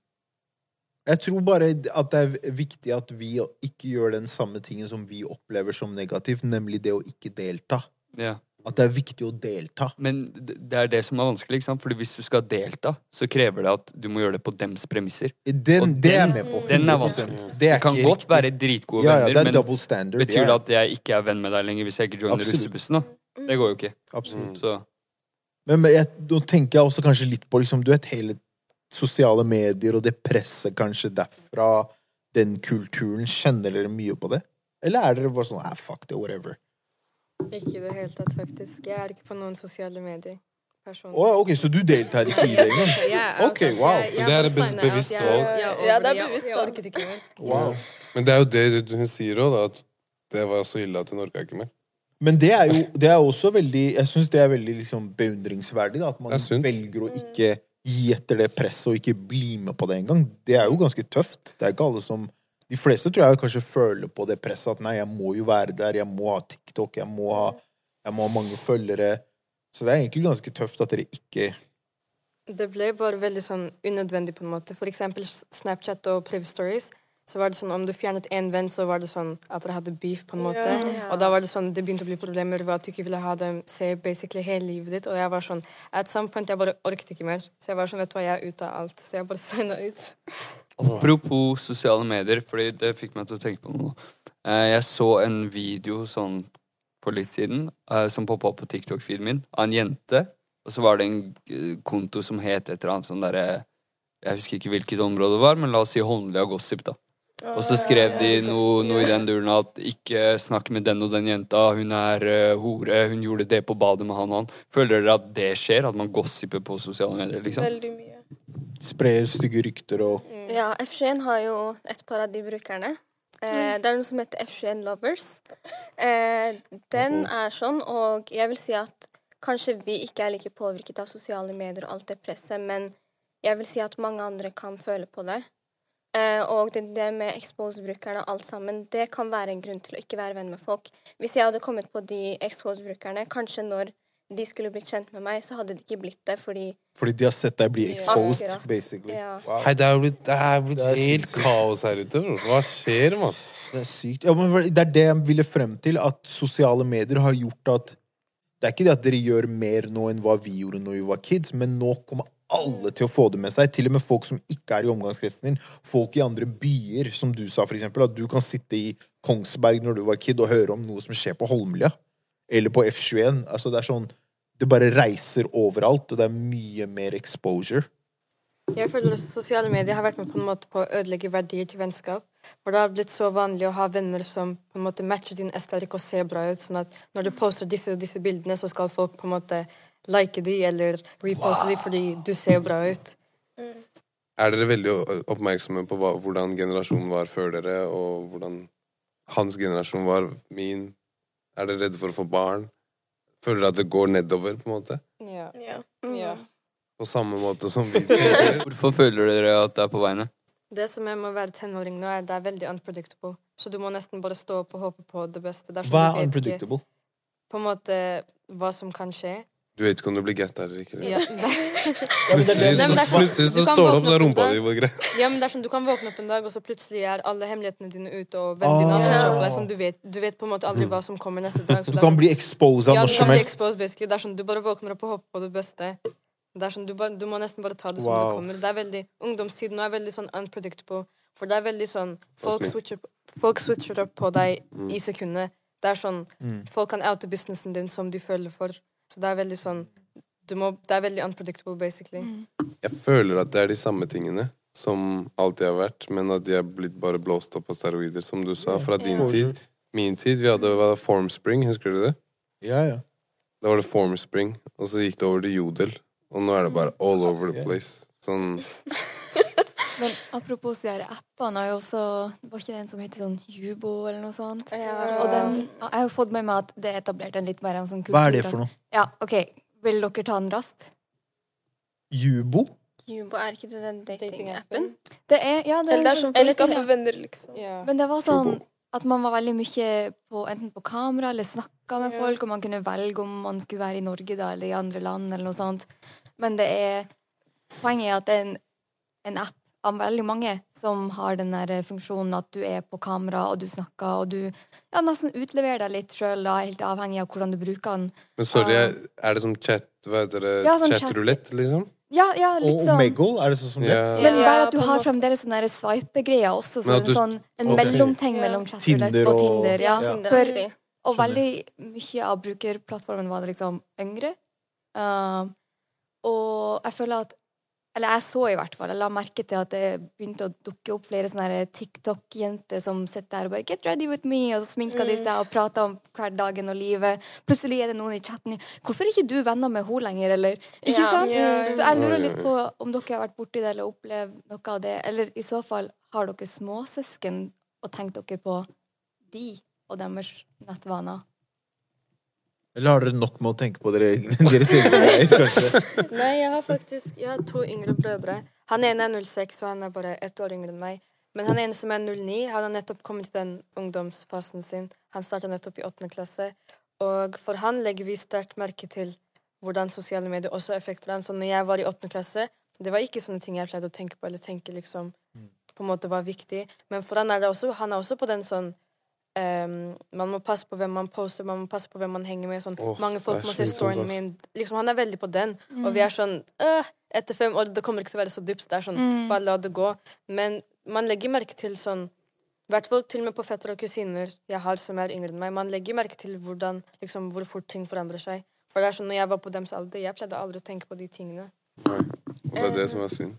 Jeg tror bare at det er viktig at vi ikke gjør den samme tingen som vi opplever som negativt, nemlig det å ikke delta. Ja. At det er viktig å delta. Men det er det som er vanskelig, ikke sant? Fordi hvis du skal delta, så krever det at du må gjøre det på dems premisser. Den, det er med på. den er vanskelig. Det kan godt være dritgode ja, ja, venner, det er men standard. betyr det at jeg ikke er venn med deg lenger hvis jeg ikke joiner Absolutt. russebussen? da? Det går jo ikke. Absolutt. Så Men, men jeg, nå tenker jeg også kanskje litt på liksom, du vet, hele sosiale medier og det presset kanskje derfra, den kulturen. Kjenner dere mye på det? Eller er dere bare sånn ah, fuck det, whatever? Ikke i det hele tatt, faktisk. Jeg er ikke på noen sosiale medier. Ja, ok, så du deltar ikke i det engang? Ok, altså, wow. jeg Det er et bevisst at jeg- valg. Ja, det er bevisst valg. Wow. Men det er jo det hun sier òg, at det var så ille at hun orka ikke mer. Men det er jo det er også veldig Jeg syns det er veldig liksom beundringsverdig. Da, at man er velger å ikke gi etter det presset og ikke bli med på det engang. Det er jo ganske tøft. Det er ikke alle som De fleste tror jeg kanskje føler på det presset at nei, jeg må jo være der, jeg må ha TikTok, jeg må ha, jeg må ha mange følgere. Så det er egentlig ganske tøft at dere ikke Det ble bare veldig sånn unødvendig, på en måte. For eksempel Snapchat og Priv Stories. Så var det sånn, Om du fjernet én venn, så var det sånn at dere hadde beef. på en måte. Yeah. Og da var det sånn, det begynte å bli problemer ved at du ikke ville ha dem se basically hele livet ditt. Og jeg var sånn, at some point jeg bare orket ikke mer. Så jeg var sånn, vet du hva, jeg er ute av alt. Så jeg bare signa ut. Apropos sosiale medier, fordi det fikk meg til å tenke på noe. Eh, Jeg så en video sånn for litt siden eh, som poppa opp på TikTok-feeden min, av en jente. Og så var det en eh, konto som het et eller annet sånn derre Jeg husker ikke hvilket område det var, men la oss si Håndlia Gossip, da. Og så skrev de noe, noe i den duren at ikke snakk med den og den jenta, hun er eh, hore, hun gjorde det på badet med han og han. Føler dere at det skjer? At man gossiper på sosiale medier, liksom? Veldig mye. Sprer stygge rykter og Ja, F21 har jo et par av de brukerne. Eh, det er noe som heter F21 Lovers. Eh, den er sånn, og jeg vil si at kanskje vi ikke er like påvirket av sosiale medier og alt det presset, men jeg vil si at mange andre kan føle på det. Eh, og det, det med Expose-brukerne og alt sammen, det kan være en grunn til å ikke være venn med folk. Hvis jeg hadde kommet på de Expose-brukerne, kanskje når de skulle blitt kjent med meg, så hadde de ikke blitt det, fordi Fordi de har sett deg bli exposed, ja. basically. Ja. Wow. Hei, det er blitt, det er blitt Det er helt sykt. kaos her ute. Hva skjer, mann? Det er sykt. Ja, men det er det jeg ville frem til, at sosiale medier har gjort at Det er ikke det at dere gjør mer nå enn hva vi gjorde når vi var kids, men nå kommer alle til å få det med seg. Til og med folk som ikke er i omgangskretsen din. Folk i andre byer, som du sa, for eksempel. At du kan sitte i Kongsberg når du var kid, og høre om noe som skjer på Holmlia. Eller på F21. Altså, det er sånn Det bare reiser overalt, og det er mye mer exposure. Jeg føler at sosiale medier har vært med på en måte på å ødelegge verdier til vennskap. For det har blitt så vanlig å ha venner som på en måte matcher din estetikk og ser bra ut. Sånn at når du poster disse og disse bildene, så skal folk på en måte like de eller reposte de fordi du ser bra ut. Er dere veldig oppmerksomme på hva, hvordan generasjonen var før dere, og hvordan hans generasjon var min? Er dere redde for å få barn? Føler dere at det går nedover, på en måte? Ja. Ja. ja. På samme måte som vi? Hvorfor føler dere at det er på veiene? Det som er med å være tenåring nå, er det er veldig unpredictable. Så du må nesten bare stå opp og håpe på det beste. Hva er unpredictable? ikke? På en måte hva som kan skje. Du vet ikke om du blir getta eller ikke? Ja, Plutselig, så, sånn- plutselig så står det opp, der er rumpa di på greia. ja, men det er sånn, Du kan våkne opp en dag, og så plutselig er alle hemmelighetene dine ute. og vennene dine Ah. deg, sånn, du, vet, du vet på en måte aldri hva som kommer neste dag. Du så kan sånn- bli exposed av ja, når du som kan bli helst. Det er sånn, Du bare våkner opp og håper på det beste. Det er sånn, du, bare, du må nesten bare ta det som Wow. det kommer. Det er veldig, Ungdomstiden nå er veldig sånn unpredictable. For det er veldig sånn Folk switcher, folk switcher opp på deg i sekundet. Det er sånn Mm. Folk kan oute businessen din som de føler for. Så det er veldig sånn du må, Det er veldig unpredictable, basically. Mm. Jeg føler at det er de samme tingene som alltid har vært, men at de er blitt bare blåst opp av steroider, som du sa, fra din Ja. tid. Min tid, vi hadde hva, Formspring, husker du det? Ja, ja. Da var det Formspring, og så gikk det over til Jodel. Og nå er det bare all over the place. Sånn Men apropos de her appene, har jo også Var ikke det en som heter sånn Jubo, eller noe sånt? Ja. Og den Jeg har fått med meg at det er etablert en litt mer en sånn kultur. Hva er det for noe? Ja, OK. Vil dere ta den raskt? Jubo? Jubo, er ikke det den datingappen? Det er Ja, det Eller det er, er sånn for å er skaffe venner, liksom. Ja. Men det var sånn at man var veldig mye på, enten på kamera eller snakka med Ja. folk, og man kunne velge om man skulle være i Norge da, eller i andre land, eller noe sånt. Men det er Poenget er at det er en, en app av veldig mange som har den der funksjonen at du er på kamera, og du snakker, og du ja, nesten utleverer deg litt sjøl, helt avhengig av hvordan du bruker den. Men sorry, jeg- er det som chat Hva heter det? Ja, sånn chat- Chatrulett, liksom? Ja, ja, litt Og sånn. Omegle? Er det sånn som det? Ja. Men bare at du har fremdeles den der swipe-greia også, så en du- sånn en okay. mellomting Ja. mellom chatroulette Tinder og og- Tinder. Ja. Ja. Tinder, For, og veldig mye av brukerplattformen var det liksom yngre. Uh, og jeg føler at Eller jeg så i hvert fall, jeg la merke til at det begynte å dukke opp flere sånne TikTok-jenter som sitter der og bare 'Get ready with me', og så sminker de seg og prater om hverdagen og livet. Plutselig er det noen i chatten 'Hvorfor er ikke du venner med henne lenger', eller Ikke Ja. sant? Yeah. Så jeg lurer litt på om dere har vært borti det eller opplevd noe av det. Eller i så fall, har dere småsøsken og tenkt dere på de og deres nettvaner? Eller har dere nok med å tenke på dere, deres egne greier. Nei, jeg har faktisk Jeg har to yngre brødre. Han ene er 06, og han er bare ett år yngre enn meg. Men han ene som er 09, han har nettopp kommet til den ungdomsfasen sin. Han starta nettopp i åttende klasse. Og for han legger vi sterkt merke til hvordan sosiale medier også effekter han. Så når jeg var i åttende klasse, det var ikke sånne ting jeg pleide å tenke på, eller tenke liksom på en måte var viktig. Men for han er det også, han er også på den sånn ehm, Man må passe på hvem man poster, man må passe på hvem man henger med. Sånn. Oh, Mange folk må se storyen min. Liksom, han er veldig på den. Og vi er sånn øh, Etter fem år, det kommer ikke til å være så dypt. Det er sånn, Mm. bare la det gå. Men man legger merke til sånn i hvert fall til og med på fettere og kusiner jeg har som er yngre enn meg. Man legger merke til hvordan, liksom, hvor fort ting forandrer seg. For det er sånn, når jeg var på dems alder, jeg pleide aldri å tenke på de tingene. Nei. Og det er det som er synd.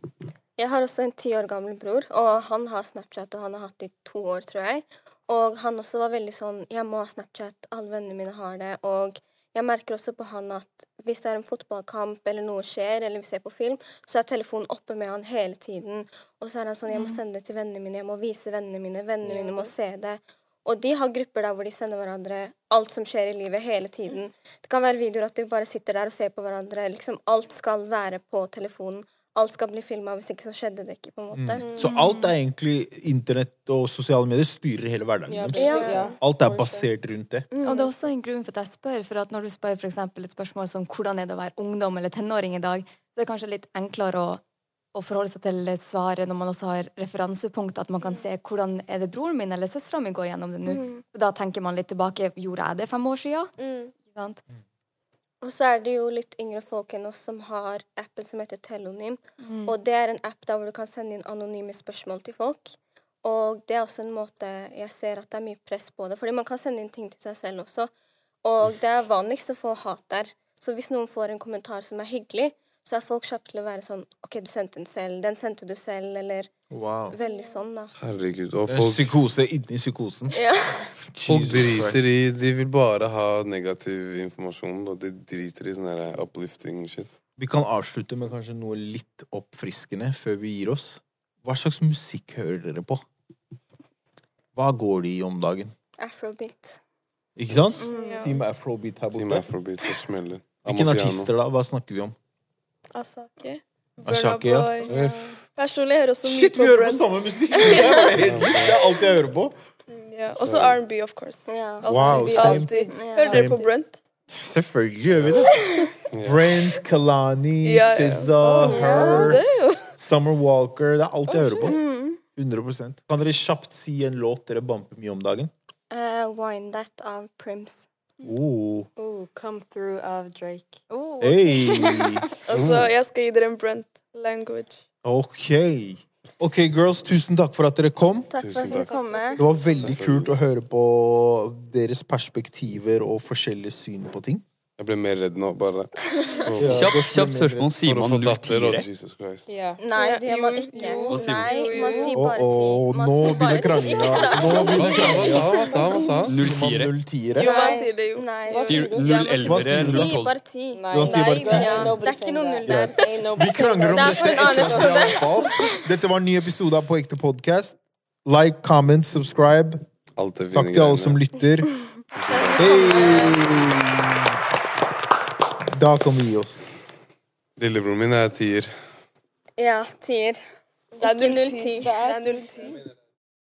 Jeg har også en ti år gammel bror, og han har Snapchat, og han har hatt det i to år, tror jeg. Og han også var veldig sånn Jeg må ha Snapchat, alle vennene mine har det. Og jeg merker også på han at hvis det er en fotballkamp eller noe skjer, eller vi ser på film, så er telefonen oppe med han hele tiden. Og så er han sånn Jeg må sende det til vennene mine, jeg må vise vennene mine, vennene mine må se det. Og de har grupper der hvor de sender hverandre alt som skjer i livet, hele tiden. Det kan være videoer at de bare sitter der og ser på hverandre. Liksom Alt skal være på telefonen. Alt skal bli filma, hvis ikke så skjedde det ikke, på en måte. Så alt er egentlig internett og sosiale medier styrer hele hverdagen Ja, ja. Alt er basert rundt det. Og det er også en grunn for at jeg spør. For at når du spør for eksempel et spørsmål som hvordan er det å være ungdom eller tenåring i dag, så er det kanskje litt enklere å, å forholde seg til svaret når man også har referansepunkt, at man kan se hvordan er det broren min eller søstera mi går gjennom det nå. Mm. Da tenker man litt tilbake. Gjorde jeg det fem år sia? Sant? Og så er det jo litt yngre folk enn oss som har appen som heter Telonym. Og det er en app der hvor du kan sende inn anonyme spørsmål til folk. Og det er også en måte jeg ser at det er mye press på det. Fordi man kan sende inn ting til seg selv også. Og det er vanligst å få hat der. Så hvis noen får en kommentar som er hyggelig, så er folk kjappe til å være sånn OK, du sendte den selv. Den sendte du selv. Eller Wow. veldig sånn, da. Herregud. Og En folk, psykose inni psykosen. Ja. folk driter i De vil bare ha negativ informasjon, og de driter i sånn her uplifting shit. Vi kan avslutte med kanskje noe litt oppfriskende før vi gir oss. Hva slags musikk hører dere på? Hva går de i om dagen? Afrobeat. Ikke sant? Ja. Team Afrobeat her Team. Afrobeat og smeller. Hvilke artister da? Hva snakker vi om? Asake. Ja. Burna Boy. Personlig hører også mye Shit, på vi hører på samme musikk! Det er er alt jeg hører på. Ja. Også R&B, of course. Ja. Altid, Wow, vi same. alltid. Hører dere på Brent? Selvfølgelig gjør vi det. Brent, Kalani, Ja, ja. SZA, oh, Her, er Summer Walker. Det er alt jeg hører på. Mm. 100 Kan dere kjapt si en låt dere bumper mye om dagen? Uh, Wine That av Prims. Oh. Oh, come through av Drake. Oh, Hey. Altså, jeg skal gi dere en Brent language. Ok. Ok, girls, tusen takk for at dere kom. Takk for Tusen at takk. fikk. Det var veldig kult å høre på deres perspektiver og forskjellige syn på ting. Jeg ble mer redd nå, bare. Ja. Kjapt kjapt spørsmål. Sier man få datter og 04? Jesus Christ. Ja. Nei, det gjør man ikke. jo. jo. Nei, man sier bare ti. oh, nå begynner kranglinga. Nå begynner Hva sa kranglinga. hva sa hva sa? Null Sier 04? Jo, man sier det jo. Nei, Sier sier du? 011 sier eller 012? bare ti. Nei, det er ikke noe null der. Vi krangler om Det dette. Dette var en ny episode av På ekte podcast. Like, comment, subscribe. Takk til alle som lytter. Hei! Da kan vi gi oss. Lillebroren min er tier. Ja, tier. Det er Ikke 010. 010. Det er 010.